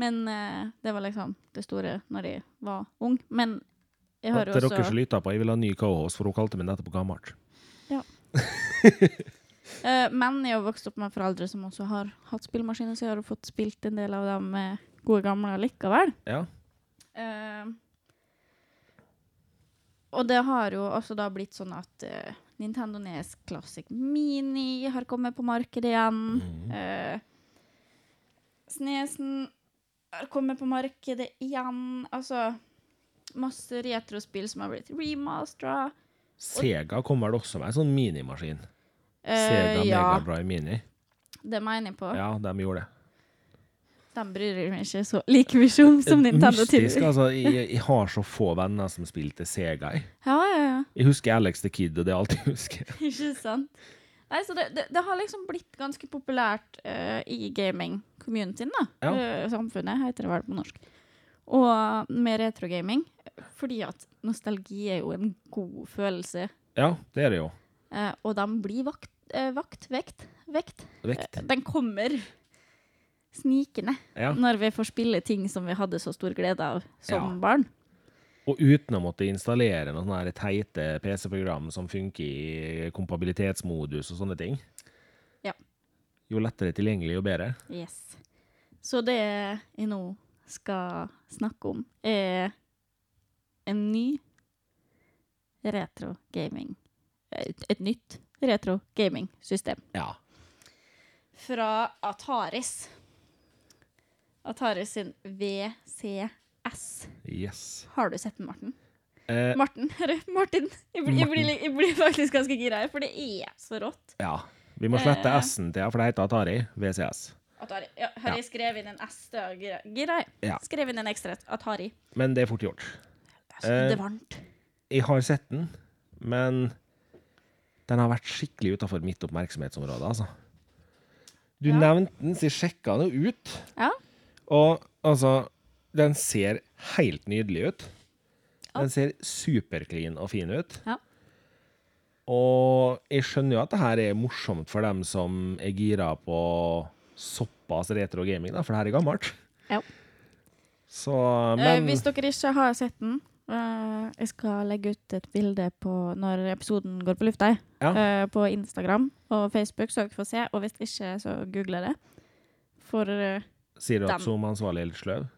Speaker 2: Men uh, det var liksom det store når jeg var ung. Men jeg har
Speaker 1: Til
Speaker 2: også
Speaker 1: dere som lytter på, jeg vil ha ny co-host, for hun kalte meg nettopp gammelt.
Speaker 2: Eh, Men jeg har vokst opp med foreldre som også har hatt spillmaskiner, så jeg har fått spilt en del av dem med gode gamle likevel.
Speaker 1: Ja.
Speaker 2: Uh, og det har jo også da blitt sånn at uh, Nintendo NES Classic Mini har kommet på markedet igjen.
Speaker 1: Mm.
Speaker 2: Uh, Snesen har kommet på markedet igjen. Altså masse retrospill som har blitt remastera.
Speaker 1: Sega kommer vel også med en sånn minimaskin.
Speaker 2: Eh,
Speaker 1: Sega
Speaker 2: ja,
Speaker 1: Mega Drive Mini.
Speaker 2: det mener jeg på.
Speaker 1: Ja, de gjorde det.
Speaker 2: De bryr meg ikke så like mye om som Nintendo
Speaker 1: Mystisk, altså. Jeg, jeg har så få venner som spilte Sega. Jeg,
Speaker 2: Ja, ja, ja.
Speaker 1: jeg husker Alex the Kid, og det er alt jeg husker.
Speaker 2: Ikke sant? Nei, så det, det, det har liksom blitt ganske populært uh, i gaming-communityen, da.
Speaker 1: Ja.
Speaker 2: Uh, samfunnet, heter det vel på norsk. Og med retrogaming. Fordi at nostalgi er jo en god følelse.
Speaker 1: Ja, det er det jo.
Speaker 2: Eh, og de blir vakt, eh, vakt, vekt, vekt.
Speaker 1: Vekt.
Speaker 2: Eh, Den kommer snikende
Speaker 1: Ja.
Speaker 2: når vi får spille ting som vi hadde så stor glede av som
Speaker 1: Ja.
Speaker 2: barn.
Speaker 1: Og uten å måtte installere noen sånne teite PC-program som funker i kompabilitetsmodus og sånne ting.
Speaker 2: Ja.
Speaker 1: Jo lettere tilgjengelig, jo bedre.
Speaker 2: Yes. Så det jeg nå skal snakke om, er en ny retro-gaming. Et, et nytt retro-gaming-system
Speaker 1: Ja.
Speaker 2: fra Ataris. Ataris sin VCS.
Speaker 1: Yes.
Speaker 2: Har du sett den, Martin?
Speaker 1: Eh,
Speaker 2: Martin, Martin. Jeg blir, jeg, blir, jeg blir faktisk ganske gira her, for det er så rått.
Speaker 1: ja. Vi må slette
Speaker 2: Eh.
Speaker 1: S-en til, for det heter Atari VCS.
Speaker 2: Atari. Ja, har jeg skrevet inn en S? da, Gira?
Speaker 1: Ja.
Speaker 2: Skrevet inn en ekstra Atari.
Speaker 1: Men det er fort gjort.
Speaker 2: Det
Speaker 1: Eh.
Speaker 2: det er varmt.
Speaker 1: Jeg har sett den, men den har vært skikkelig utafor mitt oppmerksomhetsområde, altså. Du
Speaker 2: Ja.
Speaker 1: nevnte den, så jeg sjekka den ut.
Speaker 2: Ja.
Speaker 1: Og altså, den ser helt nydelig ut.
Speaker 2: Ja.
Speaker 1: Den ser superclean og fin ut.
Speaker 2: Ja.
Speaker 1: Og jeg skjønner jo at det her er morsomt for dem som er gira på såpass retro gaming, da, for det her er gammelt.
Speaker 2: Ja.
Speaker 1: Så,
Speaker 2: Eh,
Speaker 1: men
Speaker 2: hvis dere ikke har sett den Jeg skal legge ut et bilde på når episoden går på lufta.
Speaker 1: Ja.
Speaker 2: Eh, på Instagram og Facebook, så dere får se. Og hvis ikke, så google det. For eh,
Speaker 1: Sier du at
Speaker 2: dem.
Speaker 1: SoMe-ansvarlig er litt sløv?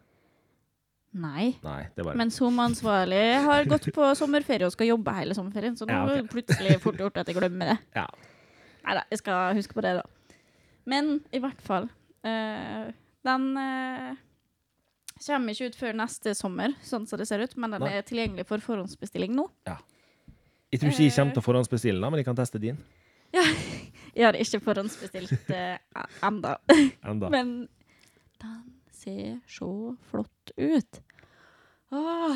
Speaker 2: nei.
Speaker 1: Nei, det bare
Speaker 2: Men Zoom ansvarlig har gått på sommerferie og skal jobbe hele sommerferien, så nå
Speaker 1: Ja,
Speaker 2: okay. plutselig fort gjort at jeg glemmer det.
Speaker 1: Ja.
Speaker 2: Nei da, jeg skal huske på det, da. Men i hvert fall Øh, Den eh, kommer ikke ut før neste sommer, sånn som det ser ut, men den
Speaker 1: Nei.
Speaker 2: er tilgjengelig for forhåndsbestilling nå.
Speaker 1: Jeg tror ikke jeg kommer til å forhåndsbestille den, men jeg kan teste din.
Speaker 2: Ja, Jeg har ikke forhåndsbestilt uh, enda.
Speaker 1: Enda.
Speaker 2: Men den ser så flott ut. Åh.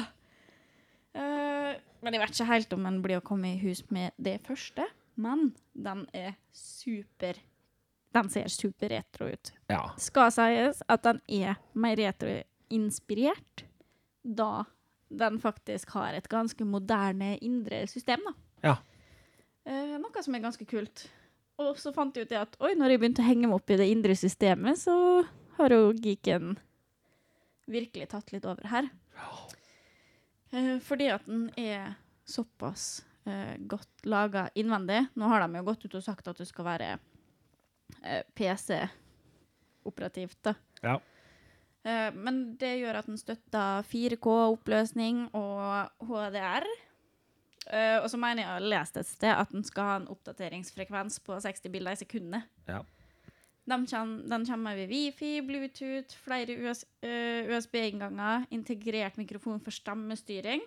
Speaker 2: Uh, men jeg vet ikke helt om den blir å komme i hus med det første. Men den er super Den ser super retro ut.
Speaker 1: Ja.
Speaker 2: Skal sies at den er mer retroinspirert, da den faktisk har et ganske moderne indre system. da.
Speaker 1: Ja.
Speaker 2: Eh, noe som er ganske kult. Og så fant jeg ut at oi, når jeg begynte å henge meg opp i det indre systemet, så har jo geeken virkelig tatt litt over her. Eh, fordi at den er såpass eh, godt laga innvendig. Nå har de jo gått ut og sagt at det skal være eh, PC-operativt, da.
Speaker 1: Ja.
Speaker 2: Eh, men det gjør at den støtter 4K-oppløsning og HDR. Uh, og så mener jeg å ha lest et sted at den skal ha en oppdateringsfrekvens på 60 bilder i sekundet.
Speaker 1: Ja.
Speaker 2: Den kommer, den kommer ved Wifi, Bluetooth, flere US, uh, USB-innganger, integrert mikrofon for stemmestyring.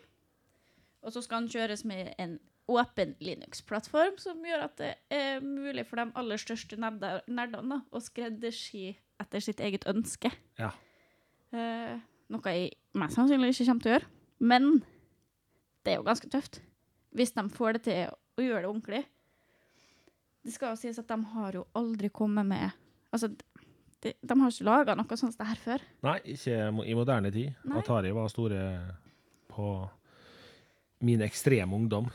Speaker 2: Og så skal den kjøres med en åpen Linux-plattform, som gjør at det er mulig for de aller største nerdene å skreddersy etter sitt eget ønske.
Speaker 1: Ja.
Speaker 2: Eh, noe jeg mest sannsynlig ikke kommer til å gjøre. Men det er jo ganske tøft. Hvis de får det til å gjøre det ordentlig. Det skal jo sies at de har jo aldri kommet med Altså, de, de har ikke laga noe sånt det her før.
Speaker 1: Nei, ikke i moderne tid.
Speaker 2: Nei.
Speaker 1: Atari var store på min ekstreme ungdom.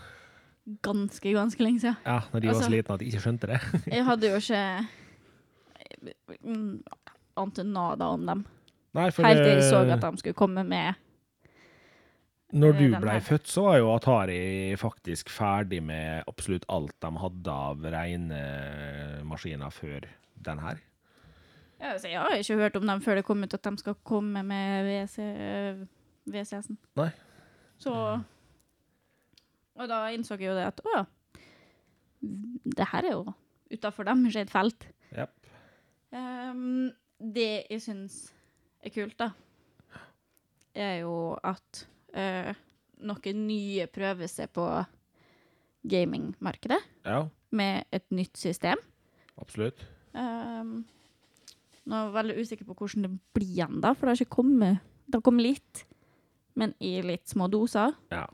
Speaker 2: Ganske, ganske lenge siden.
Speaker 1: Ja, når de var
Speaker 2: Altså-
Speaker 1: så liten at de ikke skjønte det.
Speaker 2: Jeg hadde jo ikke mm, ante nada om dem.
Speaker 1: Nei,
Speaker 2: Helt til jeg så at de skulle komme med
Speaker 1: Når du blei født, så var jo Atari faktisk ferdig med absolutt alt de hadde av rene maskiner før den her.
Speaker 2: ja, altså, Jeg har ikke hørt om dem før det kom ut at de skal komme med VC, VCS-en.
Speaker 1: Nei.
Speaker 2: Så Og da innså jeg jo det at å ja, det her er jo utafor dem sitt felt.
Speaker 1: Yep.
Speaker 2: Um, det jeg syns er kult, da, er jo at eh, noen nye prøver seg på gamingmarkedet
Speaker 1: Ja,
Speaker 2: med et nytt system.
Speaker 1: absolutt.
Speaker 2: Um, nå er jeg veldig usikker på hvordan det blir ennå, for det har ikke kommet Det har kommet litt, men i litt små doser.
Speaker 1: Ja.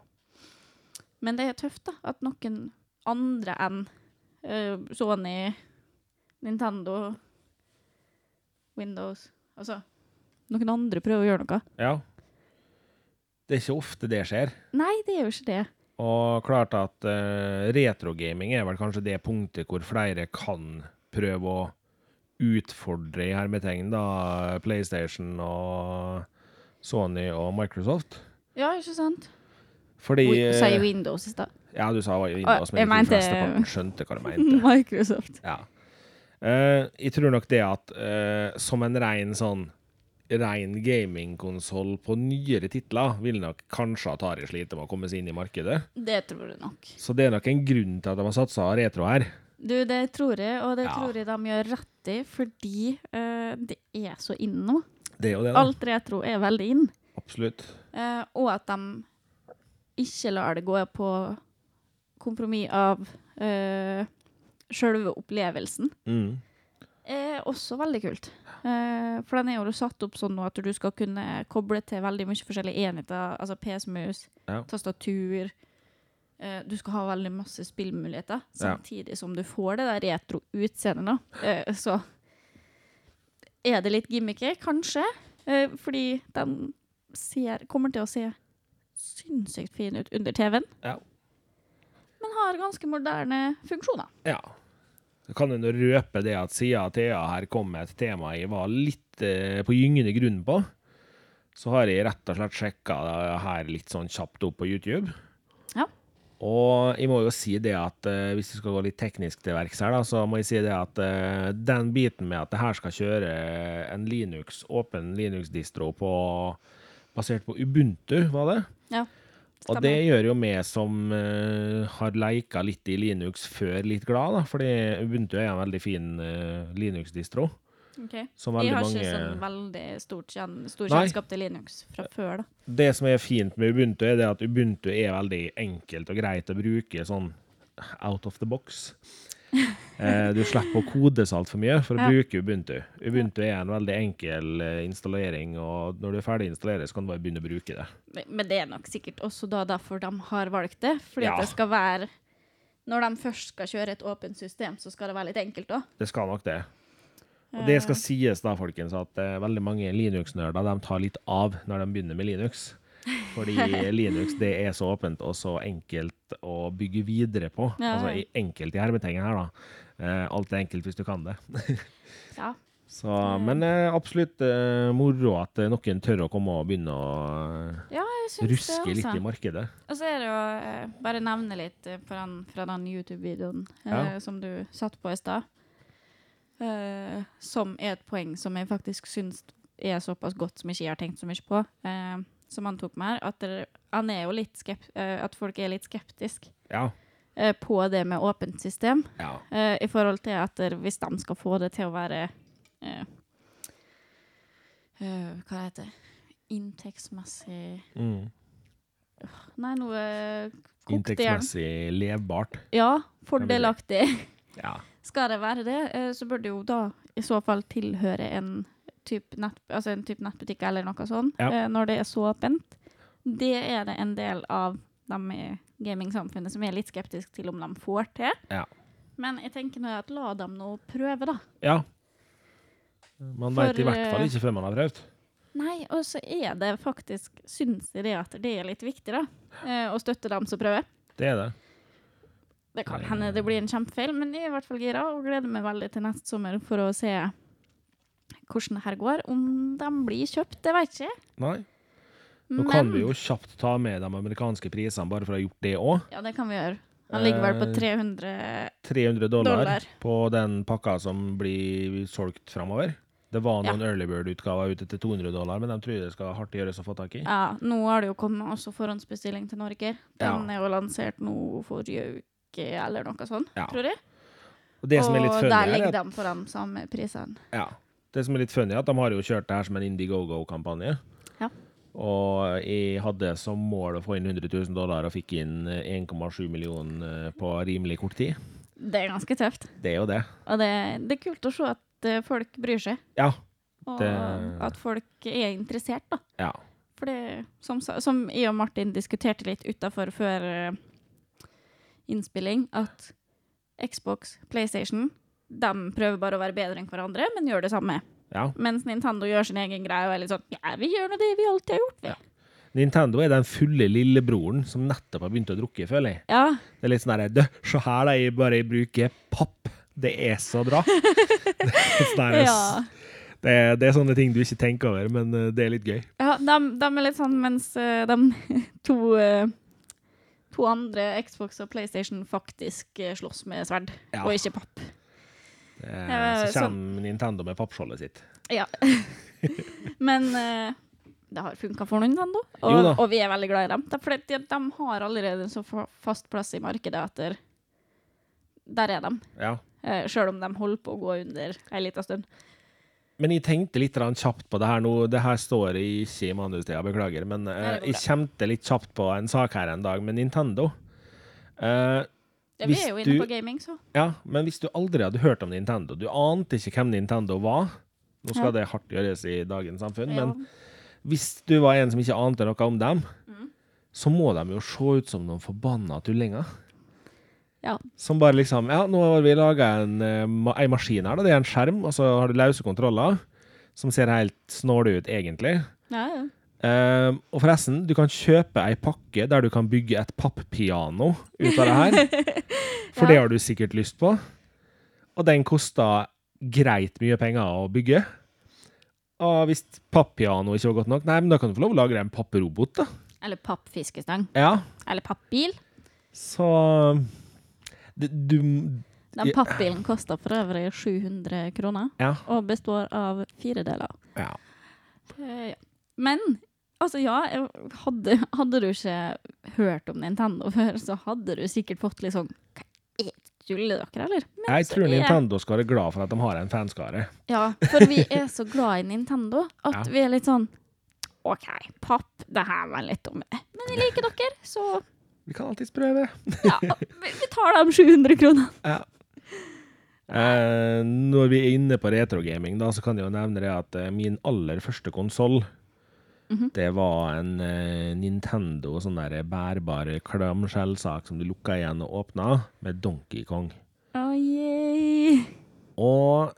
Speaker 2: Men det er tøft, da, at noen andre enn uh, Sony, Nintendo, Windows Altså noen andre prøver å gjøre noe.
Speaker 1: ja. Det er ikke ofte det skjer.
Speaker 2: Nei, det er jo ikke det.
Speaker 1: Og klart at uh, retrogaming er vel kanskje det punktet hvor flere kan prøve å utfordre i hermetegn da PlayStation og Sony og Microsoft.
Speaker 2: Ja, ikke sant?
Speaker 1: Fordi
Speaker 2: Du sa
Speaker 1: jo
Speaker 2: Windows i stad.
Speaker 1: Ja, du sa Windows, men
Speaker 2: jeg de
Speaker 1: fleste skjønte hva du mente.
Speaker 2: Microsoft.
Speaker 1: Ja. Uh, jeg tror nok det at uh, som en rein sånn rein gamingkonsoll på nyere titler vil nok kanskje Atari slite med å komme seg inn i markedet.
Speaker 2: Det tror jeg nok.
Speaker 1: Så det er nok en grunn til at de har satsa retro her.
Speaker 2: Du, det tror jeg, og det
Speaker 1: Ja.
Speaker 2: tror jeg de gjør rett i, fordi uh, det er så inn nå.
Speaker 1: Det er jo det, da.
Speaker 2: Alt retro er veldig inn.
Speaker 1: Absolutt.
Speaker 2: Uh, og at de ikke lar det gå på kompromiss av uh, sjølve opplevelsen,
Speaker 1: Mm.
Speaker 2: Er også veldig kult. Eh, for den er jo satt opp sånn nå at du skal kunne koble til veldig mye forskjellige enheter, altså PC-mus,
Speaker 1: Ja.
Speaker 2: tastatur. Eh, du skal ha veldig masse spillmuligheter, samtidig som du får det der retro utseendet. Eh, så er det litt gimmicky, kanskje, eh, fordi den ser, kommer til å se sinnssykt fin ut under TV-en,
Speaker 1: Ja.
Speaker 2: men har ganske moderne funksjoner.
Speaker 1: ja. Så kan en røpe det at siden Thea her kom med et tema jeg var litt eh, på gyngende grunn på, så har jeg rett og slett sjekka det her litt sånn kjapt opp på YouTube.
Speaker 2: Ja.
Speaker 1: Og jeg må jo si det at eh, hvis vi skal gå litt teknisk til verks her, da, så må jeg si det at eh, den biten med at det her skal kjøre en Linux, åpen Linux-distro på basert på Ubuntu, var det?
Speaker 2: Ja,
Speaker 1: Og det gjør jo vi som uh, har leika litt i Linux før, litt glad, da, fordi Ubuntu er en veldig fin uh, Linux-distro.
Speaker 2: Ok.
Speaker 1: Som
Speaker 2: Jeg har
Speaker 1: mange
Speaker 2: ikke sånn veldig stort kjen stor kjennskap til Linux fra før, da.
Speaker 1: Det som er fint med Ubuntu, er det at Ubuntu er veldig enkelt og greit å bruke sånn out of the box. Eh, du slipper å kode så altfor mye for å
Speaker 2: Ja.
Speaker 1: bruke Ubuntu. Ubuntu er en veldig enkel eh, installering, og når du er ferdig installert, så kan du bare begynne å bruke det.
Speaker 2: Men- det er nok sikkert også da derfor de har valgt det. Fordi
Speaker 1: Ja.
Speaker 2: det skal være Når de først skal kjøre et åpent system, så skal det være litt enkelt òg.
Speaker 1: Det skal nok det. Og det skal sies da, folkens, at eh, veldig mange Linux-nerder de tar litt av når de begynner med Linux. Fordi Linux det er så åpent og så enkelt å bygge videre på.
Speaker 2: Ja,
Speaker 1: Altså
Speaker 2: ja.
Speaker 1: i- enkelt i hermetegnet her, da. Eh, alt er enkelt hvis du kan det.
Speaker 2: Ja.
Speaker 1: Så, men eh, absolutt eh, moro at noen tør å komme og begynne å
Speaker 2: ja,
Speaker 1: ruske litt
Speaker 2: altså.
Speaker 1: i markedet.
Speaker 2: Og så er det eh, Bare nevne litt fra den, fra den YouTube-videoen eh, som du satt på i stad. Eh, som er et poeng som jeg faktisk syns er såpass godt som jeg ikke har tenkt så mye på. eh, som han tok med her. At det, han er jo litt skept, eh, at folk er litt skeptiske
Speaker 1: Ja.
Speaker 2: eh, på det med åpent system.
Speaker 1: ja.
Speaker 2: Uh, I forhold til at hvis de skal få det til å være uh, uh, Hva heter det? Inntektsmessig
Speaker 1: Mm.
Speaker 2: Nei, noe kokt.
Speaker 1: Inntektsmessig levbart.
Speaker 2: Ja, fordelaktig.
Speaker 1: Ja.
Speaker 2: Skal det være det, så bør det jo da i så fall tilhøre en type nett, altså en type nettbutikk eller noe sånt,
Speaker 1: Ja.
Speaker 2: eh, når det er så åpent. Det er det en del av dem i gamingsamfunnet som er litt skeptisk til om de får til.
Speaker 1: Ja.
Speaker 2: Men jeg tenker nå at la dem nå prøve, da.
Speaker 1: ja. Man veit i hvert fall
Speaker 2: eh,
Speaker 1: ikke før man har prøvd.
Speaker 2: Nei, og så er det faktisk, syns jeg det at det er litt viktig, da. eh, Å støtte dem som prøver.
Speaker 1: Det er det.
Speaker 2: Det kan hende det blir en kjempefeil, men jeg er i hvert fall gira og gleder meg veldig til neste sommer for å se hvordan det her går. Om de blir kjøpt, det vet ikke jeg.
Speaker 1: Nei. Nå kan vi jo kjapt ta med de amerikanske prisene, bare for å ha gjort det òg.
Speaker 2: Ja, det kan vi gjøre. Han ligger vel på
Speaker 1: Eh,
Speaker 2: 300
Speaker 1: 300 dollar,
Speaker 2: Dollar.
Speaker 1: på den pakka som blir solgt framover. Det var noen early bird-utgaver ute til 200 dollar, men de tror det skal hardt gjøres å få tak i.
Speaker 2: Ja, nå har det jo kommet også forhåndsbestilling til Norge. Den
Speaker 1: Ja.
Speaker 2: er jo lansert nå forrige uke, eller noe sånt,
Speaker 1: Ja.
Speaker 2: tror jeg.
Speaker 1: Og det som er litt
Speaker 2: og
Speaker 1: funny,
Speaker 2: der
Speaker 1: er
Speaker 2: ligger de på de samme prisene.
Speaker 1: ja, det som er litt funny, er at de har jo kjørt det her som en Indiegogo-kampanje.
Speaker 2: Ja.
Speaker 1: Og jeg hadde som mål å få inn 100 000 dollar og fikk inn eh, 1,7 millioner eh, på rimelig kort tid.
Speaker 2: Det er ganske tøft.
Speaker 1: Det er jo det.
Speaker 2: Og det, det er kult å se at eh, folk bryr seg,
Speaker 1: Ja.
Speaker 2: og at folk er interessert, da.
Speaker 1: ja.
Speaker 2: For det, som, som jeg og Martin diskuterte litt utafor før eh, innspilling, at Xbox, PlayStation, de prøver bare å være bedre enn hverandre, men gjør det samme.
Speaker 1: ja.
Speaker 2: Mens Nintendo gjør sin egen greie og er litt sånn Ja, vi gjør nå det vi alltid har gjort, vi.
Speaker 1: Ja. Nintendo er den fulle lillebroren som nettopp har begynt å drukke, føler jeg.
Speaker 2: Ja.
Speaker 1: Det er litt sånn herre Se her, da, jeg bare bruker papp. Det er så bra. det, er sånn
Speaker 2: ja.
Speaker 1: det, det er sånne ting du ikke tenker over, men eh, det er litt gøy.
Speaker 2: Ja, de, de er litt sånn mens eh, de to, eh, to andre Xbox og PlayStation faktisk slåss med sverd,
Speaker 1: Ja.
Speaker 2: og ikke papp.
Speaker 1: Eh, så kommer Nintendo med pappskjoldet sitt.
Speaker 2: Ja. Men eh, det har funka for Nintendo, og, og vi er veldig glad i dem. For de, de har allerede en så fast plass i markedet etter der, er de.
Speaker 1: Ja.
Speaker 2: Uh, Sjøl om de holder på å gå under ei lita stund.
Speaker 1: Men jeg tenkte litt kjapt på det her nå. Det her står ikke i manustida, beklager. Men eh, jeg kjente litt kjapt på en sak her en dag med Nintendo. Eh,
Speaker 2: Ja, vi er jo inne på gaming, så.
Speaker 1: ja, men hvis du aldri hadde hørt om Nintendo, du ante ikke hvem Nintendo var Nå skal
Speaker 2: Ja.
Speaker 1: det hardt gjøres i dagens samfunn,
Speaker 2: Ja.
Speaker 1: men hvis du var en som ikke ante noe om dem,
Speaker 2: Mm.
Speaker 1: så må de jo se ut som noen forbanna tullinger.
Speaker 2: Ja.
Speaker 1: Som bare liksom Ja, nå har vi laga en, en, maskin her, da. Det er en skjerm, og så har du løse kontroller, som ser helt snåle ut, egentlig.
Speaker 2: Ja, ja.
Speaker 1: Eh, og forresten, du kan kjøpe ei pakke der du kan bygge et pappiano ut av det her. For det har du sikkert lyst på. Og den kosta greit mye penger å bygge. Og hvis pappiano ikke var godt nok, nei, men da kan du få lov å lage deg en papprobot, da.
Speaker 2: Eller pappfiskestang.
Speaker 1: Ja,
Speaker 2: Eller pappbil.
Speaker 1: så det, Du
Speaker 2: Den pappbilen koster for øvrig 700 kroner,
Speaker 1: Ja.
Speaker 2: og består av fire deler.
Speaker 1: ja.
Speaker 2: Uh, ja. Men altså, ja, hadde, hadde du ikke hørt om Nintendo før, så hadde du sikkert fått litt sånn Hva er Tuller dere, eller? Men
Speaker 1: Jeg tror
Speaker 2: er-
Speaker 1: Nintendo skal være glad for at de har en fanskare.
Speaker 2: Ja, for vi er så glad i Nintendo at
Speaker 1: Ja.
Speaker 2: vi er litt sånn OK, papp, det her var litt dumme. Men vi liker dere, så
Speaker 1: Vi kan alltids prøve.
Speaker 2: ja, vi, tar de 700 kronene.
Speaker 1: Ja. Eh, når vi er inne på retrogaming, da, så kan jeg jo nevne det at eh, min aller første konsoll,
Speaker 2: Mhm.
Speaker 1: det var en eh, Nintendo sånn der bærbar klamskjellsak som du lukka igjen og åpna, med Donkey Kong.
Speaker 2: Å, yay.
Speaker 1: Og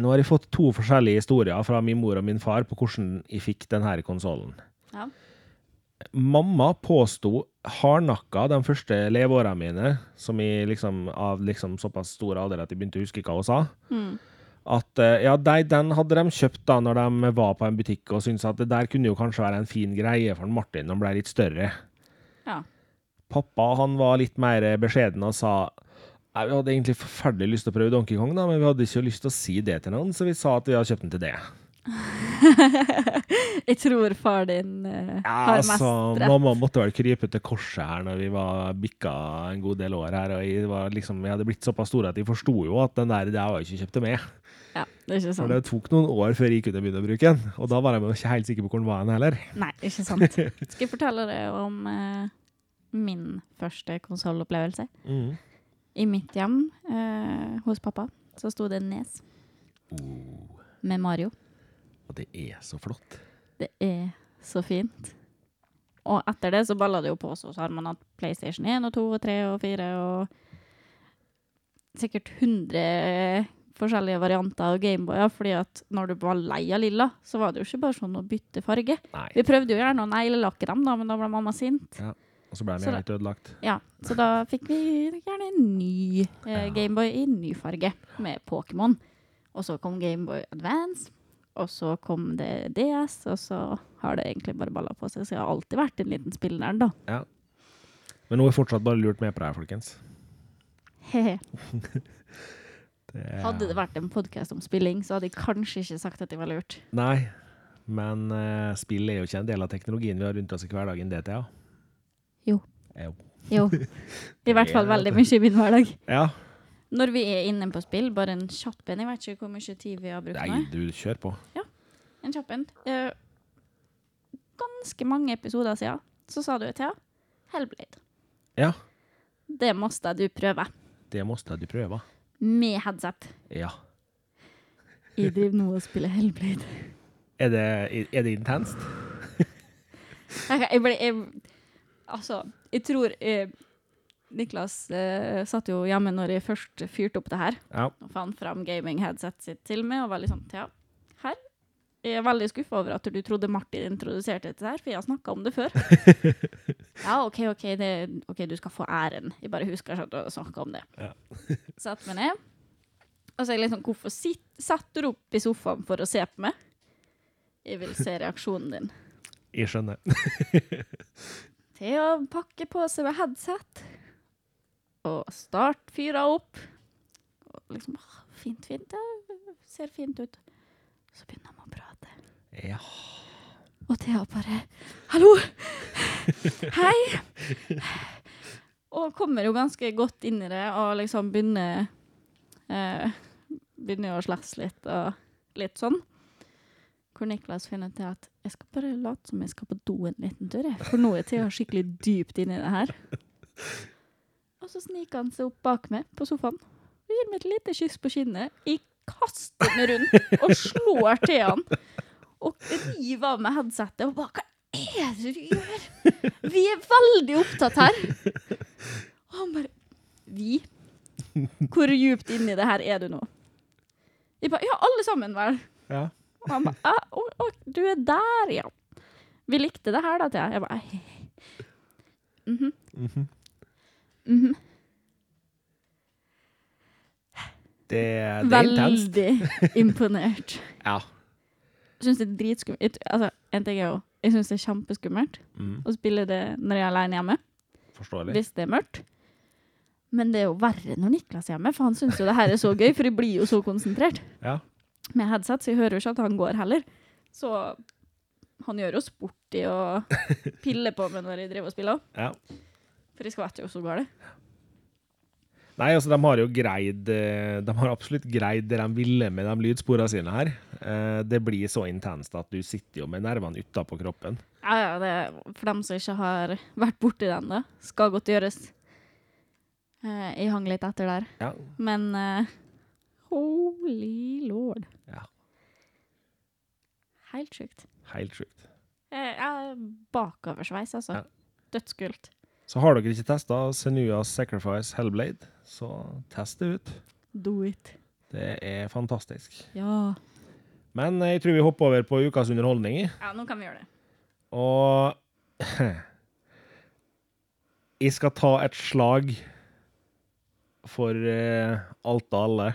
Speaker 1: nå har jeg fått to forskjellige historier fra min mor og min far på hvordan jeg fikk denne konsollen.
Speaker 2: Ja.
Speaker 1: Mamma påsto hardnakka de første leveårene mine, som jeg liksom, av liksom såpass stor alder at jeg begynte å huske hva hun sa,
Speaker 2: Mm.
Speaker 1: At eh, ja, de, den hadde de kjøpt da når de var på en butikk og syntes at det der kunne jo kanskje være en fin greie for Martin når han ble litt større.
Speaker 2: Ja.
Speaker 1: Pappa han var litt mer beskjeden og sa Vi hadde egentlig forferdelig lyst til å prøve Donkey Kong, da, men vi hadde ikke lyst til å si det til noen, så vi sa at vi hadde kjøpt den til det.
Speaker 2: jeg tror far din uh,
Speaker 1: Ja,
Speaker 2: har mest
Speaker 1: altså,
Speaker 2: rett.
Speaker 1: Mamma måtte vel krype til korset her når vi var bikka en god del år her, og jeg, var liksom, jeg hadde blitt såpass stor at jeg forsto jo at den der, det var ikke kjøpt det med.
Speaker 2: Ja, det er ikke sant.
Speaker 1: For det tok noen år før jeg kunne begynne å bruke den, og da var jeg ikke helt sikker på hvor den var heller.
Speaker 2: Nei, ikke sant. Skal jeg fortelle deg om eh, min første konsollopplevelse?
Speaker 1: Mm.
Speaker 2: I mitt hjem eh, hos pappa så sto det en Nes
Speaker 1: Oh,
Speaker 2: med Mario.
Speaker 1: og det er så flott.
Speaker 2: Det er så fint. Og etter det så balla det jo på seg, så har man hatt PlayStation 1 og 2 og 3 og 4 og sikkert 100 forskjellige varianter av Gameboyer, fordi at når du var lei av lilla, så var det jo ikke bare sånn å bytte farge.
Speaker 1: Nei.
Speaker 2: Vi prøvde jo gjerne å neglelakke dem, da, men da ble mamma sint.
Speaker 1: Og så ble den
Speaker 2: Så
Speaker 1: helt ødelagt.
Speaker 2: Ja, så da fikk vi gjerne en ny eh, Gameboy i ny farge, med Pokémon. Og så kom Gameboy Advance, og så kom det DS, og så har det egentlig bare balla på seg. Så jeg har alltid vært en liten spillnerd, da.
Speaker 1: Men nå er fortsatt bare lurt med på det her, folkens.
Speaker 2: Hehe.
Speaker 1: Det er-
Speaker 2: Hadde det vært en podkast om spilling, så hadde jeg kanskje ikke sagt at det var lurt.
Speaker 1: Nei, men uh, spill er jo ikke en del av teknologien vi har rundt oss i hverdagen, det, Thea.
Speaker 2: Jo.
Speaker 1: Jo.
Speaker 2: Jo. I hvert fall veldig mye i min hverdag.
Speaker 1: Ja.
Speaker 2: Når vi er inne på spill, bare en kjapp en. Jeg vet ikke hvor mye tid vi har brukt nå.
Speaker 1: Nei, du kjør på.
Speaker 2: En kjapp en. Uh, ganske mange episoder siden så sa du Thea, Hellblade.
Speaker 1: Ja.
Speaker 2: Det måtte du prøve.
Speaker 1: Det måtte du prøve.
Speaker 2: Med headset.
Speaker 1: Ja.
Speaker 2: Jeg driver nå og spiller Hellblade.
Speaker 1: Er det, er det intenst?
Speaker 2: Jeg, jeg ble jeg, Altså, jeg tror jeg, Niklas eh, satt jo hjemme når jeg først fyrte opp det her,
Speaker 1: Ja.
Speaker 2: og fant fram gaming-headset sitt til meg, og var litt sånn Ja, jeg er veldig skuffa over at du trodde Martin introduserte dette her, for jeg har snakka om det før. ja, OK, OK, det, ok, du skal få æren. Jeg bare husker ikke at du snakka om det.
Speaker 1: Ja.
Speaker 2: Satt meg ned. Og så er jeg liksom Hvorfor sitt, satt du opp i sofaen for å se på meg? Jeg vil se reaksjonen din.
Speaker 1: Jeg skjønner.
Speaker 2: til å pakke på seg med headset. Og start fyra opp. Og liksom Fint, fint. Det ser fint ut. Så begynner de å prate.
Speaker 1: Ja.
Speaker 2: Og Thea bare 'Hallo! Hei!' Og kommer jo ganske godt inn i det og liksom begynner eh, Begynner å slåss litt og litt sånn. Hvor Niklas finner til at 'jeg skal bare late som jeg skal på do en liten tur', For nå er Thea skikkelig dypt inni det her. Og så sniker han seg opp bak meg på sofaen og gir meg et lite kyss på kinnet. Jeg kaster meg rundt og slår han og rive av meg headsetet og bare Hva er det du gjør? Vi er veldig opptatt her. Og han bare Vi? Hvor djupt inni det her er du nå? Jeg bare Ja, alle sammen, vel.
Speaker 1: ja.
Speaker 2: Og han bare «Ah, å, å, Du er der, ja. Vi likte det her, da, Thea. Jeg bare «Hei, hei». Mhm,
Speaker 1: Mhm.
Speaker 2: mhm.
Speaker 1: Det, det er intenst.
Speaker 2: Veldig imponert.
Speaker 1: Ja.
Speaker 2: Syns det er dritskummelt. Altså, en ting er jo Jeg syns det er kjempeskummelt
Speaker 1: Mm.
Speaker 2: å spille det når jeg er alene hjemme.
Speaker 1: Forståelig.
Speaker 2: hvis det er mørkt. Men det er jo verre når Niklas er hjemme, for han syns jo det her er så gøy, for jeg blir jo så konsentrert.
Speaker 1: Ja.
Speaker 2: Med headset, så jeg hører jo ikke at han går heller. Så han gjør jo sport i å pille på meg når jeg driver og spiller.
Speaker 1: Ja.
Speaker 2: For jeg skvetter jo så galt.
Speaker 1: Nei, altså, de har jo greid eh, De har absolutt greid det de ville med de lydsporene sine her. Eh, Det blir så intenst at du sitter jo med nervene utapå kroppen.
Speaker 2: Ja, ja, det for dem som ikke har vært borti den, da. Skal godt gjøres. Eh, jeg hang litt etter der.
Speaker 1: Ja.
Speaker 2: Men uh, holy lord.
Speaker 1: Ja.
Speaker 2: Helt sjukt.
Speaker 1: Helt sjukt.
Speaker 2: Jeg er bakoversveis, altså.
Speaker 1: Ja.
Speaker 2: Dødskult.
Speaker 1: Så har dere ikke testa Senuas Sacrifice Hellblade, så test det ut.
Speaker 2: Do it.
Speaker 1: Det er fantastisk.
Speaker 2: Ja.
Speaker 1: Men jeg tror vi hopper over på ukas underholdning.
Speaker 2: Ja, nå kan vi gjøre det.
Speaker 1: Og jeg skal ta et slag for uh, alt og alle.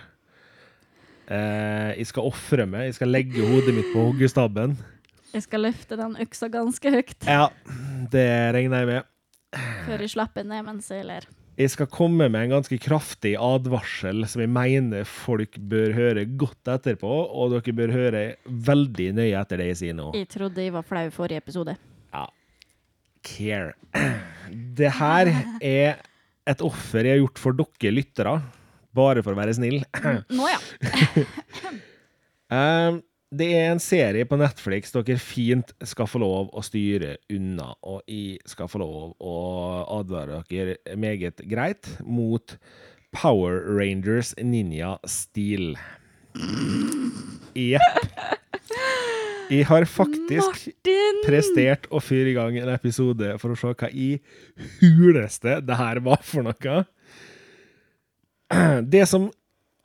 Speaker 1: Uh, jeg skal ofre meg. Jeg skal legge hodet mitt på hoggestabben.
Speaker 2: Jeg skal løfte den øksa ganske høyt
Speaker 1: Ja, det regner jeg med.
Speaker 2: Før jeg slapper ned mens jeg ler.
Speaker 1: Jeg skal komme med en ganske kraftig advarsel som jeg mener folk bør høre godt etterpå, og dere bør høre veldig nøye etter det jeg sier nå.
Speaker 2: Jeg trodde jeg var flau i forrige episode. Ja.
Speaker 1: Care. Det her er et offer jeg har gjort for dere lyttere, bare for å være snill.
Speaker 2: Nå ja.
Speaker 1: Um, det er en serie på Netflix dere fint skal få lov å styre unna, og jeg skal få lov å advare dere meget greit mot Power Rangers Ninja Steel. Jepp. Jeg har faktisk
Speaker 2: Martin!
Speaker 1: prestert å fyre i gang en episode for å se hva i huleste det her var for noe. Det som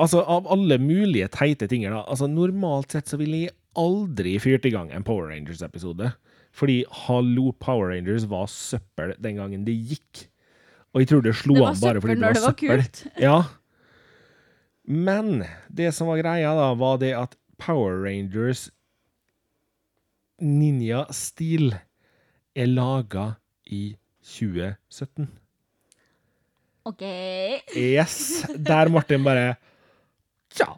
Speaker 1: Altså, av alle mulige teite ting da, altså Normalt sett så ville jeg aldri fyrt i gang en Power Rangers-episode. Fordi hallo, Power Rangers var søppel den gangen det gikk. Og jeg tror det slo
Speaker 2: Det
Speaker 1: an bare fordi det var
Speaker 2: det var
Speaker 1: søppel.
Speaker 2: kult.
Speaker 1: Ja. Men det som var greia, da, var det at Power Rangers ninja-stil er laga i 2017.
Speaker 2: OK.
Speaker 1: Yes. Der Martin bare Tja,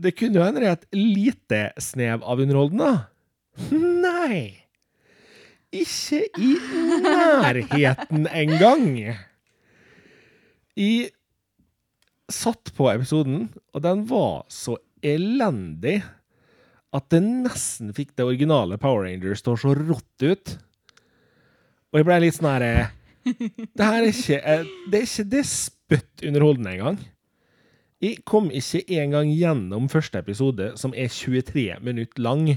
Speaker 1: det kunne jo hende et lite snev av underholdende. Nei. Ikke i nærheten engang. Jeg satt på episoden, og den var så elendig at det nesten fikk det originale Power Rangers til å se rått ut. Og jeg ble litt sånn herre Det her er ikke eh, Det er ikke det spytt underholdende engang. Jeg kom ikke engang gjennom første episode, som er 23 minutter lang.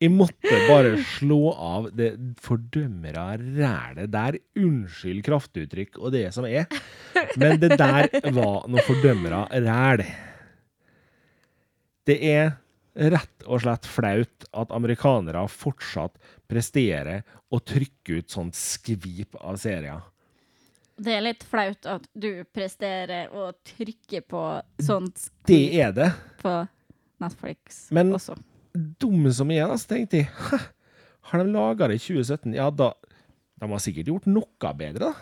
Speaker 1: Jeg måtte bare slå av det fordømmere rælet der. Unnskyld kraftuttrykk og det som er, men det der var noe fordømmere ræl. Det er rett og slett flaut at amerikanere fortsatt presterer å trykke ut sånt skvip av serier.
Speaker 2: Det er litt flaut at du presterer å trykke på sånt
Speaker 1: Det er det.
Speaker 2: på Netflix
Speaker 1: Men-
Speaker 2: også.
Speaker 1: Dum som jeg er, så tenkte jeg? Har de laga det i 2017? Ja, da De har sikkert gjort noe bedre, da.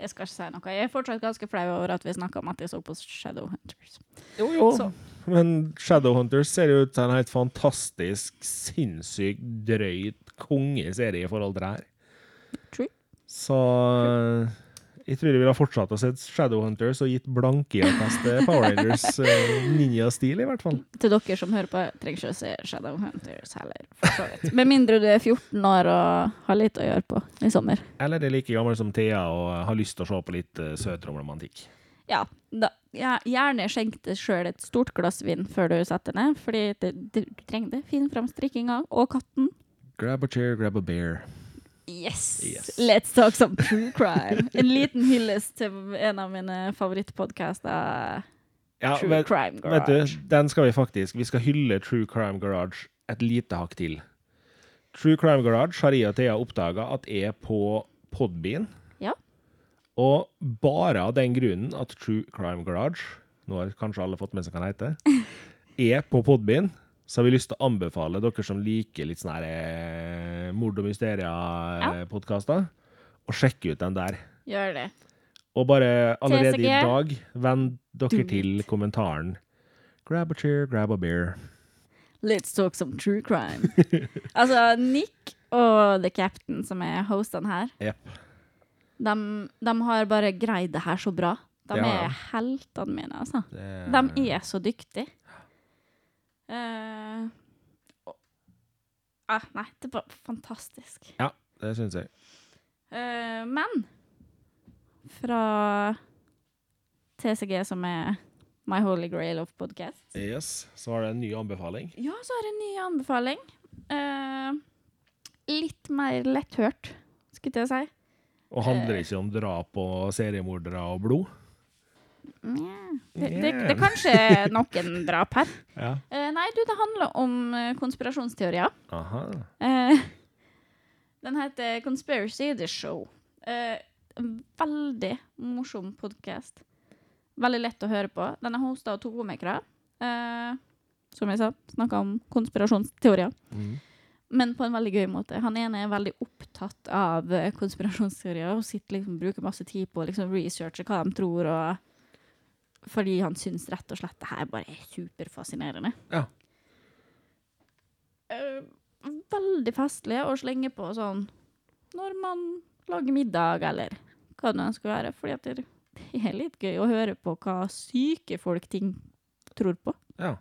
Speaker 2: Jeg skal ikke si noe. Jeg er fortsatt ganske flau over at vi snakka om at jeg så på Shadowhunters.
Speaker 1: Jo, jo.
Speaker 2: Så.
Speaker 1: Men Shadowhunters ser jo ut til en helt fantastisk, sinnssykt drøyt kongeserie i forhold til det her.
Speaker 2: True.
Speaker 1: Så jeg tror jeg ville fortsatt å se Shadowhunters og gitt blanke i å teste Power Rangers eh, ninja-stil, i hvert fall.
Speaker 2: Til dere som hører på, trenger ikke å se Shadowhunters heller. Med mindre du er 14 år og har litt å gjøre på i sommer.
Speaker 1: Eller er like gammel som Thea og har lyst til å se på litt uh, søtromromantikk.
Speaker 2: Ja, da, ja, gjerne skjenk deg sjøl et stort glass vin før du setter ned, fordi det, det, du trenger det. Finn fram strikkinga og katten.
Speaker 1: Grab a chair, grab a bear.
Speaker 2: Yes.
Speaker 1: Yes.
Speaker 2: Let's talk some true crime. En liten hyllest til en av mine favorittpodkaster,
Speaker 1: Ja,
Speaker 2: True
Speaker 1: vet,
Speaker 2: Crime
Speaker 1: vet du, den skal vi faktisk Vi skal hylle True Crime Garage et lite hakk til. True Crime Garage har jeg og Thea oppdaga at er på Podbean.
Speaker 2: Ja.
Speaker 1: Og bare av den grunnen at True Crime Garage, nå har kanskje alle fått med seg hva den heter, er på Podbean, så har vi lyst til å anbefale dere som liker litt sånne her, eh, mord- og mysteria-podkaster, å sjekke ut den der.
Speaker 2: Gjør det.
Speaker 1: Og bare allerede i dag, venn dere til kommentaren. Grab a cheer, grab a beer.
Speaker 2: Let's talk some true crime. altså, Nick og The Captain, som er hostene her,
Speaker 1: yep.
Speaker 2: de, de har bare greid det her så bra. De
Speaker 1: ja, ja.
Speaker 2: er heltene mine, altså.
Speaker 1: Det-
Speaker 2: De er så dyktige. Og- ah, nei, det var fantastisk.
Speaker 1: Ja, det syns jeg.
Speaker 2: Uh, men fra TCG, som er My Holy Grail of Podcast,
Speaker 1: Yes, Så har det en ny anbefaling.
Speaker 2: ja, så har det en ny anbefaling. Uh, litt mer letthørt, skulle jeg si.
Speaker 1: Og handler ikke om drap og seriemordere og blod.
Speaker 2: Det, det, det er kanskje noen drap her.
Speaker 1: Ja.
Speaker 2: Eh, nei, du, det handler om eh, konspirasjonsteorier.
Speaker 1: Aha.
Speaker 2: Eh, den heter Conspiracy The Show. Eh, veldig morsom podkast. Veldig lett å høre på. Den er hosta av to komikere. Eh, som jeg sa, snakka om konspirasjonsteorier.
Speaker 1: Mm.
Speaker 2: Men på en veldig gøy måte. Han ene er veldig opptatt av eh, konspirasjonsteorier og sitter liksom, bruker masse tid på å liksom, researche hva de tror, og fordi han syns rett og slett det her bare er superfascinerende.
Speaker 1: Ja.
Speaker 2: Eh, veldig festlig å slenge på sånn når man lager middag, eller hva det nå skal være. Fordi det, det er litt gøy å høre på hva syke folk ting tror på.
Speaker 1: ja.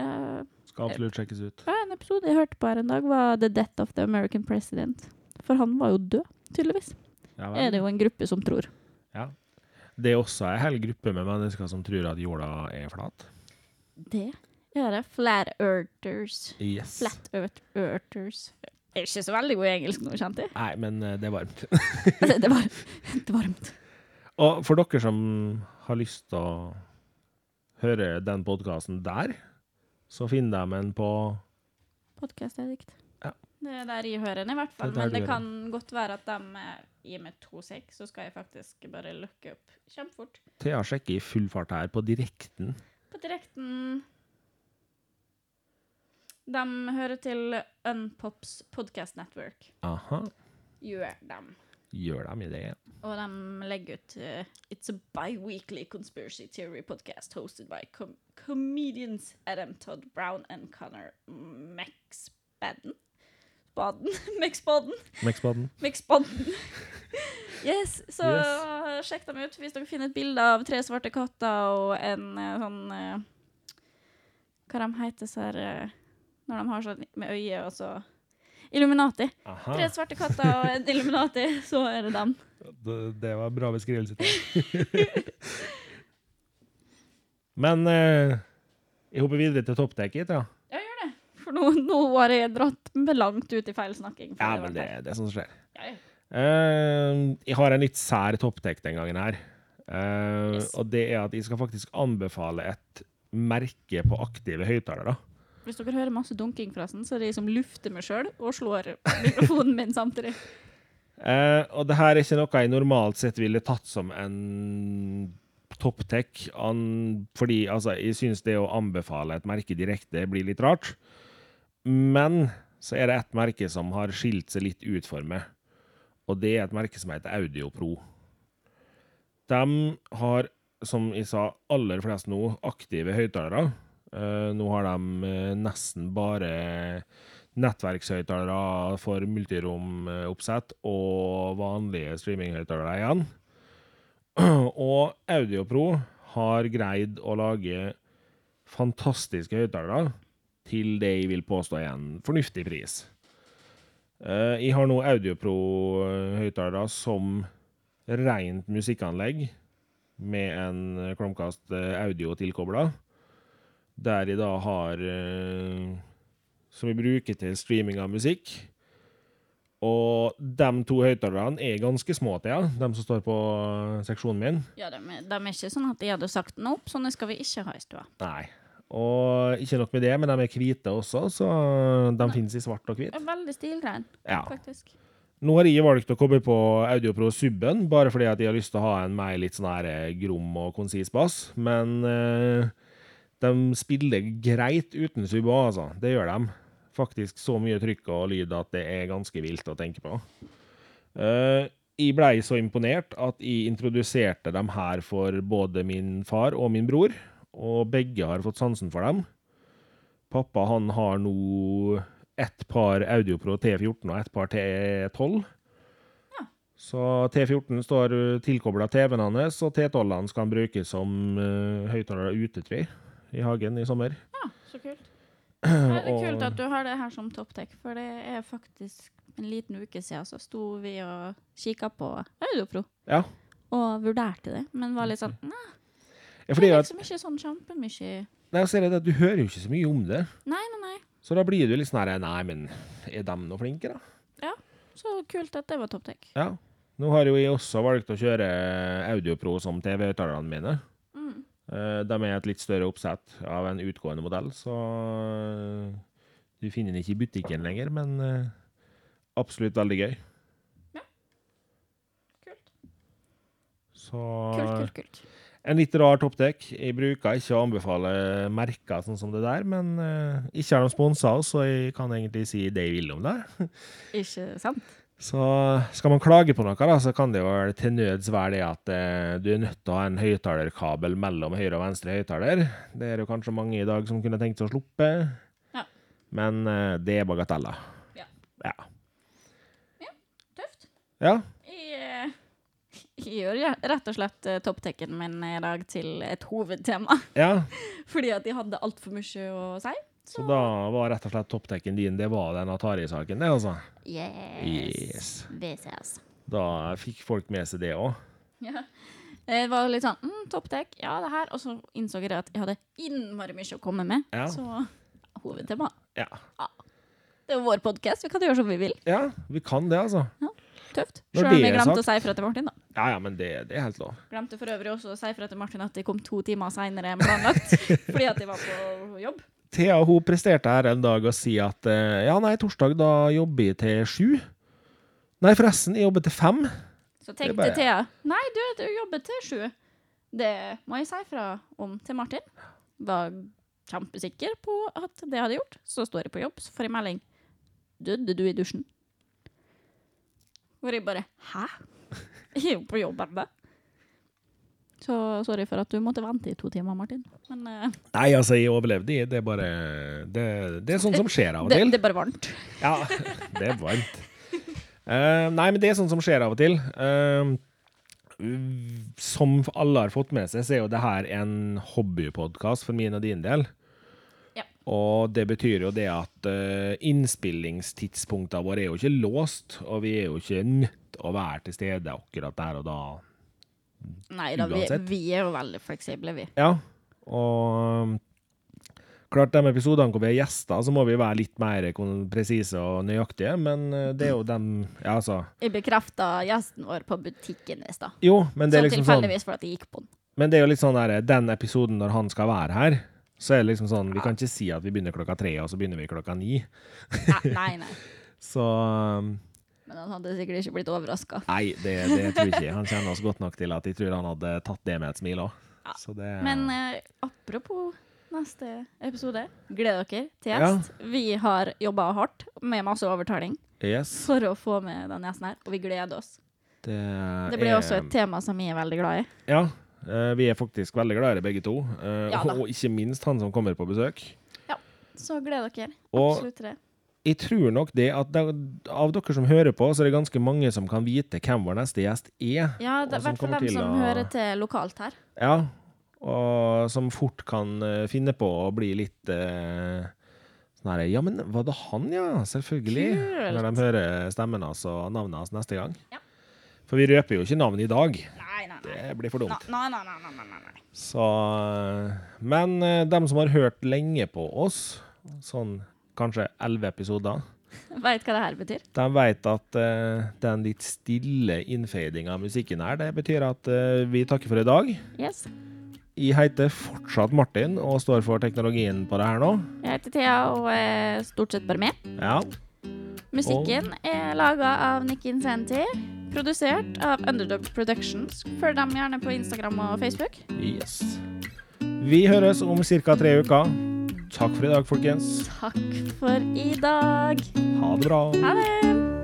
Speaker 2: Uh,
Speaker 1: Skal absolutt sjekkes ut.
Speaker 2: ja, en episode jeg hørte på her en dag, var The Death of the American President. For han var jo død, tydeligvis.
Speaker 1: Ja,
Speaker 2: Er det jo en gruppe som tror.
Speaker 1: Det er også en hel gruppe med mennesker som tror at jorda er flat.
Speaker 2: Det er det. Flat earthers.
Speaker 1: Yes.
Speaker 2: Flat earth earthers. Jeg er ikke så veldig god i engelsk nå, kjente jeg.
Speaker 1: Nei, men eh, det er varmt.
Speaker 2: Det, er varmt. det er varmt.
Speaker 1: Og for dere som har lyst til å høre den podkasten der, så finner de den på
Speaker 2: Podcast dikt.
Speaker 1: Ja.
Speaker 2: Det er der jeg hører den, i hvert fall.
Speaker 1: Det
Speaker 2: Men det kan godt være at de gir meg to sek, så skal jeg faktisk bare lukke opp kjempefort.
Speaker 1: Thea sjekker i full fart her på direkten.
Speaker 2: På direkten De hører til Unpops Podcast Network.
Speaker 1: Aha.
Speaker 2: Gjør dem.
Speaker 1: Gjør dem i det?
Speaker 2: Og de legger ut uh, It's a bi-weekly conspiracy theory podcast hosted by com comedians Adam Todd Brown and Connor Max Spaden? McSpadden?
Speaker 1: Mexbaden?
Speaker 2: McSpadden. Yes, så sjekk dem ut hvis dere finner et bilde av tre svarte katter og en eh, sånn eh, Hva de heter så her eh, når de har sånn med øye og så Illuminati.
Speaker 1: Aha.
Speaker 2: Tre svarte katter og en Illuminati, så er det dem.
Speaker 1: Det, det var en bra beskrivelse. Men eh, jeg hopper videre til toppdekket, ja.
Speaker 2: For nå, nå har jeg dratt med langt ut i feilsnakking.
Speaker 1: Ja, men det, er det som skjer.
Speaker 2: Ja, ja.
Speaker 1: Uh, jeg har en litt sær topptek den gangen her. Uh,
Speaker 2: Yes.
Speaker 1: Og det er at jeg skal faktisk anbefale et merke på aktive høyttalere.
Speaker 2: Hvis dere hører masse dunking, forresten, så er det jeg som lufter meg sjøl og slår mikrofonen min samtidig.
Speaker 1: Uh, og det her er ikke noe jeg normalt sett ville tatt som en topptech, fordi altså, jeg syns det å anbefale et merke direkte blir litt rart. Men så er det et merke som har skilt seg litt ut for meg, og det er et merke som heter AudioPro. De har, som jeg sa, aller flest nå aktive høyttalere. Eh, nå har de eh, nesten bare nettverkshøyttalere for multiromoppsett og vanlige streaminghøyttalere igjen. Og AudioPro har greid å lage fantastiske høyttalere til det jeg vil påstå er en fornuftig pris. Eh, Jeg har nå AudioPro-høyttalere som rent musikkanlegg med en Chromecast eh, audio tilkobla, der jeg da har eh, Som vi bruker til streaming av musikk. Og de to høyttalerne er ganske små til, ja, de som står på eh, seksjonen min.
Speaker 2: Ja, de, de er ikke sånn at jeg hadde sagt nope, sånne skal vi ikke ha i stua.
Speaker 1: Nei. Og ikke nok med det, men de er hvite også, så de finnes i svart og hvit.
Speaker 2: Veldig stilrein,
Speaker 1: Ja.
Speaker 2: faktisk.
Speaker 1: Nå har jeg valgt å komme på AudioPro Subben, bare fordi at jeg har lyst til å ha en mer litt sånn her eh, grom og konsis bass. Men eh, de spiller greit uten sub altså. Det gjør de. Faktisk så mye trykk og lyd at det er ganske vilt å tenke på. Eh, jeg blei så imponert at jeg introduserte dem her for både min far og min bror, og begge har fått sansen for dem. Pappa han har nå ett par AudioPro T14 og ett par T12. Ja. Så T14 står tilkobla TV-en hans, og T12-ene skal han bruke som uh, høyttaler utetre i hagen i sommer.
Speaker 2: Ja, så kult. Det er
Speaker 1: Og-
Speaker 2: kult at du har det her som topptech, for det er faktisk en liten uke siden så sto vi og kikka på Audiopro
Speaker 1: Ja.
Speaker 2: og vurderte det, men var litt sånn Nei,
Speaker 1: ja
Speaker 2: det er
Speaker 1: at,
Speaker 2: liksom ikke sånn kjempemye
Speaker 1: nei, så er det at du hører jo ikke så mye om det.
Speaker 2: Nei, nei, nei.
Speaker 1: Så da blir du litt sånn her Nei, men er de noe flinke, da? Ja.
Speaker 2: Så kult at det var topptech.
Speaker 1: Ja. Nå har jo jeg også valgt å kjøre AudioPro som TV-høyttalerne mine.
Speaker 2: Mm.
Speaker 1: Eh, De er et litt større oppsett av en utgående modell, så eh, du finner den ikke i butikken lenger, men eh, absolutt veldig gøy. Ja.
Speaker 2: Kult.
Speaker 1: Så
Speaker 2: Kult, kult, kult.
Speaker 1: En litt rar toppdekk. Jeg bruker ikke å anbefale merker sånn som det der, men uh, ikke er de sponsa oss, så jeg kan egentlig si det jeg vil om det.
Speaker 2: Ikke sant?
Speaker 1: Så skal man klage på noe, da, så kan det jo til nøds være det at uh, du er nødt til å ha en høyttalerkabel mellom høyre og venstre høyttaler. Det er det jo kanskje mange i dag som kunne tenkt seg å sluppe.
Speaker 2: Ja.
Speaker 1: Men uh, det er bagateller.
Speaker 2: Ja.
Speaker 1: Ja.
Speaker 2: Tøft.
Speaker 1: ja.
Speaker 2: Eh, gjør ja, rett og slett uh, topptekken min i dag til et hovedtema.
Speaker 1: ja.
Speaker 2: Fordi at jeg hadde altfor mye å si.
Speaker 1: Så da var rett og slett topptekken din det var den Atari-saken, det, altså.
Speaker 2: Yes.
Speaker 1: Yes.
Speaker 2: altså.
Speaker 1: Da fikk folk med seg det òg.
Speaker 2: Ja. Det var litt sånn mm, topptek, ja, det her. Og så innså jeg at jeg hadde innmari mye å komme med.
Speaker 1: Ja.
Speaker 2: Så hovedtema.
Speaker 1: Ja.
Speaker 2: Det er vår podkast, vi kan gjøre som vi vil.
Speaker 1: ja, vi kan det, altså.
Speaker 2: Tøft. Sjøl om jeg glemte å si ifra til Martin, da.
Speaker 1: Ja, ja, men det, det er helt lov.
Speaker 2: Glemte for øvrig også å si ifra til Martin at jeg kom to timer seinere enn planlagt. fordi at jeg var på jobb.
Speaker 1: Thea hun presterte her en dag å si at eh, ja, nei, torsdag da jobber jeg til sju. Nei, forresten, jeg jobber til fem.
Speaker 2: Så tenkte
Speaker 1: bare-
Speaker 2: Thea nei, du, du jobber til sju. Det må jeg si fra om til Martin. Var kjempesikker på at det hadde gjort. Så står jeg på jobb, så får jeg melding. Døde du i dusjen? Hvor jeg bare Hæ? Jeg er jo på jobb ennå. Så sorry for at du måtte vente i to timer, Martin. Men uh,
Speaker 1: Nei, altså, jeg overlevde. Det er bare Det, det er sånn som skjer av og
Speaker 2: det,
Speaker 1: til.
Speaker 2: det er bare varmt.
Speaker 1: Ja, det er varmt. Uh, nei, men det er sånn som skjer av og til. Uh, som alle har fått med seg, så er jo det her en hobbypodkast for min og din del. Og det betyr jo det at uh, innspillingstidspunktene våre er jo ikke låst, og vi er jo ikke nødt å være til stede akkurat der og da.
Speaker 2: Nei da, vi, vi er jo veldig fleksible, vi.
Speaker 1: Ja, og um, klart de episodene hvor vi er gjester, så må vi være litt mer presise og nøyaktige, men uh, det er jo dem Ja, altså
Speaker 2: Jeg bekrefta gjesten vår på butikken i stad.
Speaker 1: Jo, men det er liksom sånn
Speaker 2: tilfeldigvis for at jeg gikk på den.
Speaker 1: Men det er jo litt sånn der, den episoden når han skal være her, så er det liksom sånn Vi kan ikke si at vi begynner klokka tre, og så begynner vi klokka ni.
Speaker 2: Nei, nei.
Speaker 1: Så um,
Speaker 2: Men han hadde sikkert ikke blitt overraska.
Speaker 1: Nei, det, det tror jeg ikke. Han kjenner oss godt nok til at jeg tror han hadde tatt det med et smil òg.
Speaker 2: Ja.
Speaker 1: Det
Speaker 2: Men eh, apropos neste episode, gled dere til
Speaker 1: Ja.
Speaker 2: Vi har jobba hardt med masse overtaling
Speaker 1: Yes.
Speaker 2: for å få med den gjesten her, og vi gleder oss.
Speaker 1: Det,
Speaker 2: Det blir
Speaker 1: er-
Speaker 2: også et tema som jeg er veldig glad i.
Speaker 1: Ja. Eh, vi er faktisk veldig glad i begge to. eh,
Speaker 2: Ja
Speaker 1: og ikke minst han som kommer på besøk.
Speaker 2: Ja, Så gleder dere. Absolutt til det.
Speaker 1: Jeg tror nok det at det, av dere som hører på, så er det ganske mange som kan vite hvem vår neste gjest er.
Speaker 2: Ja, det er i hvert fall dem som hører til lokalt her.
Speaker 1: Ja, og som fort kan eh, finne på å bli litt eh, sånn her Ja, men var det han, ja? Selvfølgelig.
Speaker 2: Kult.
Speaker 1: Når de hører stemmen hans og navnet hans neste gang.
Speaker 2: Ja.
Speaker 1: For vi røper jo ikke navnet i dag.
Speaker 2: Nei, nei, nei.
Speaker 1: Det blir for dumt.
Speaker 2: Nei, nei, nei, nei, nei, nei.
Speaker 1: Så eh, Men eh, dem som har hørt lenge på oss, sånn kanskje elleve episoder,
Speaker 2: Veit hva det her betyr?
Speaker 1: de vet at uh, den litt stille innfeidinga av musikken her, det betyr at uh, vi takker for i dag.
Speaker 2: Yes.
Speaker 1: Jeg heter fortsatt Martin og står for teknologien på det her nå.
Speaker 2: Jeg heter Thea og er stort sett bare med.
Speaker 1: Ja.
Speaker 2: Musikken er laga av Nick Insanity. Produsert av Underdog Productions. Følg dem gjerne på Instagram og Facebook.
Speaker 1: Yes. Vi høres om ca. tre uker. Takk for i dag, folkens.
Speaker 2: Takk for i dag.
Speaker 1: Ha det bra.
Speaker 2: Ha det!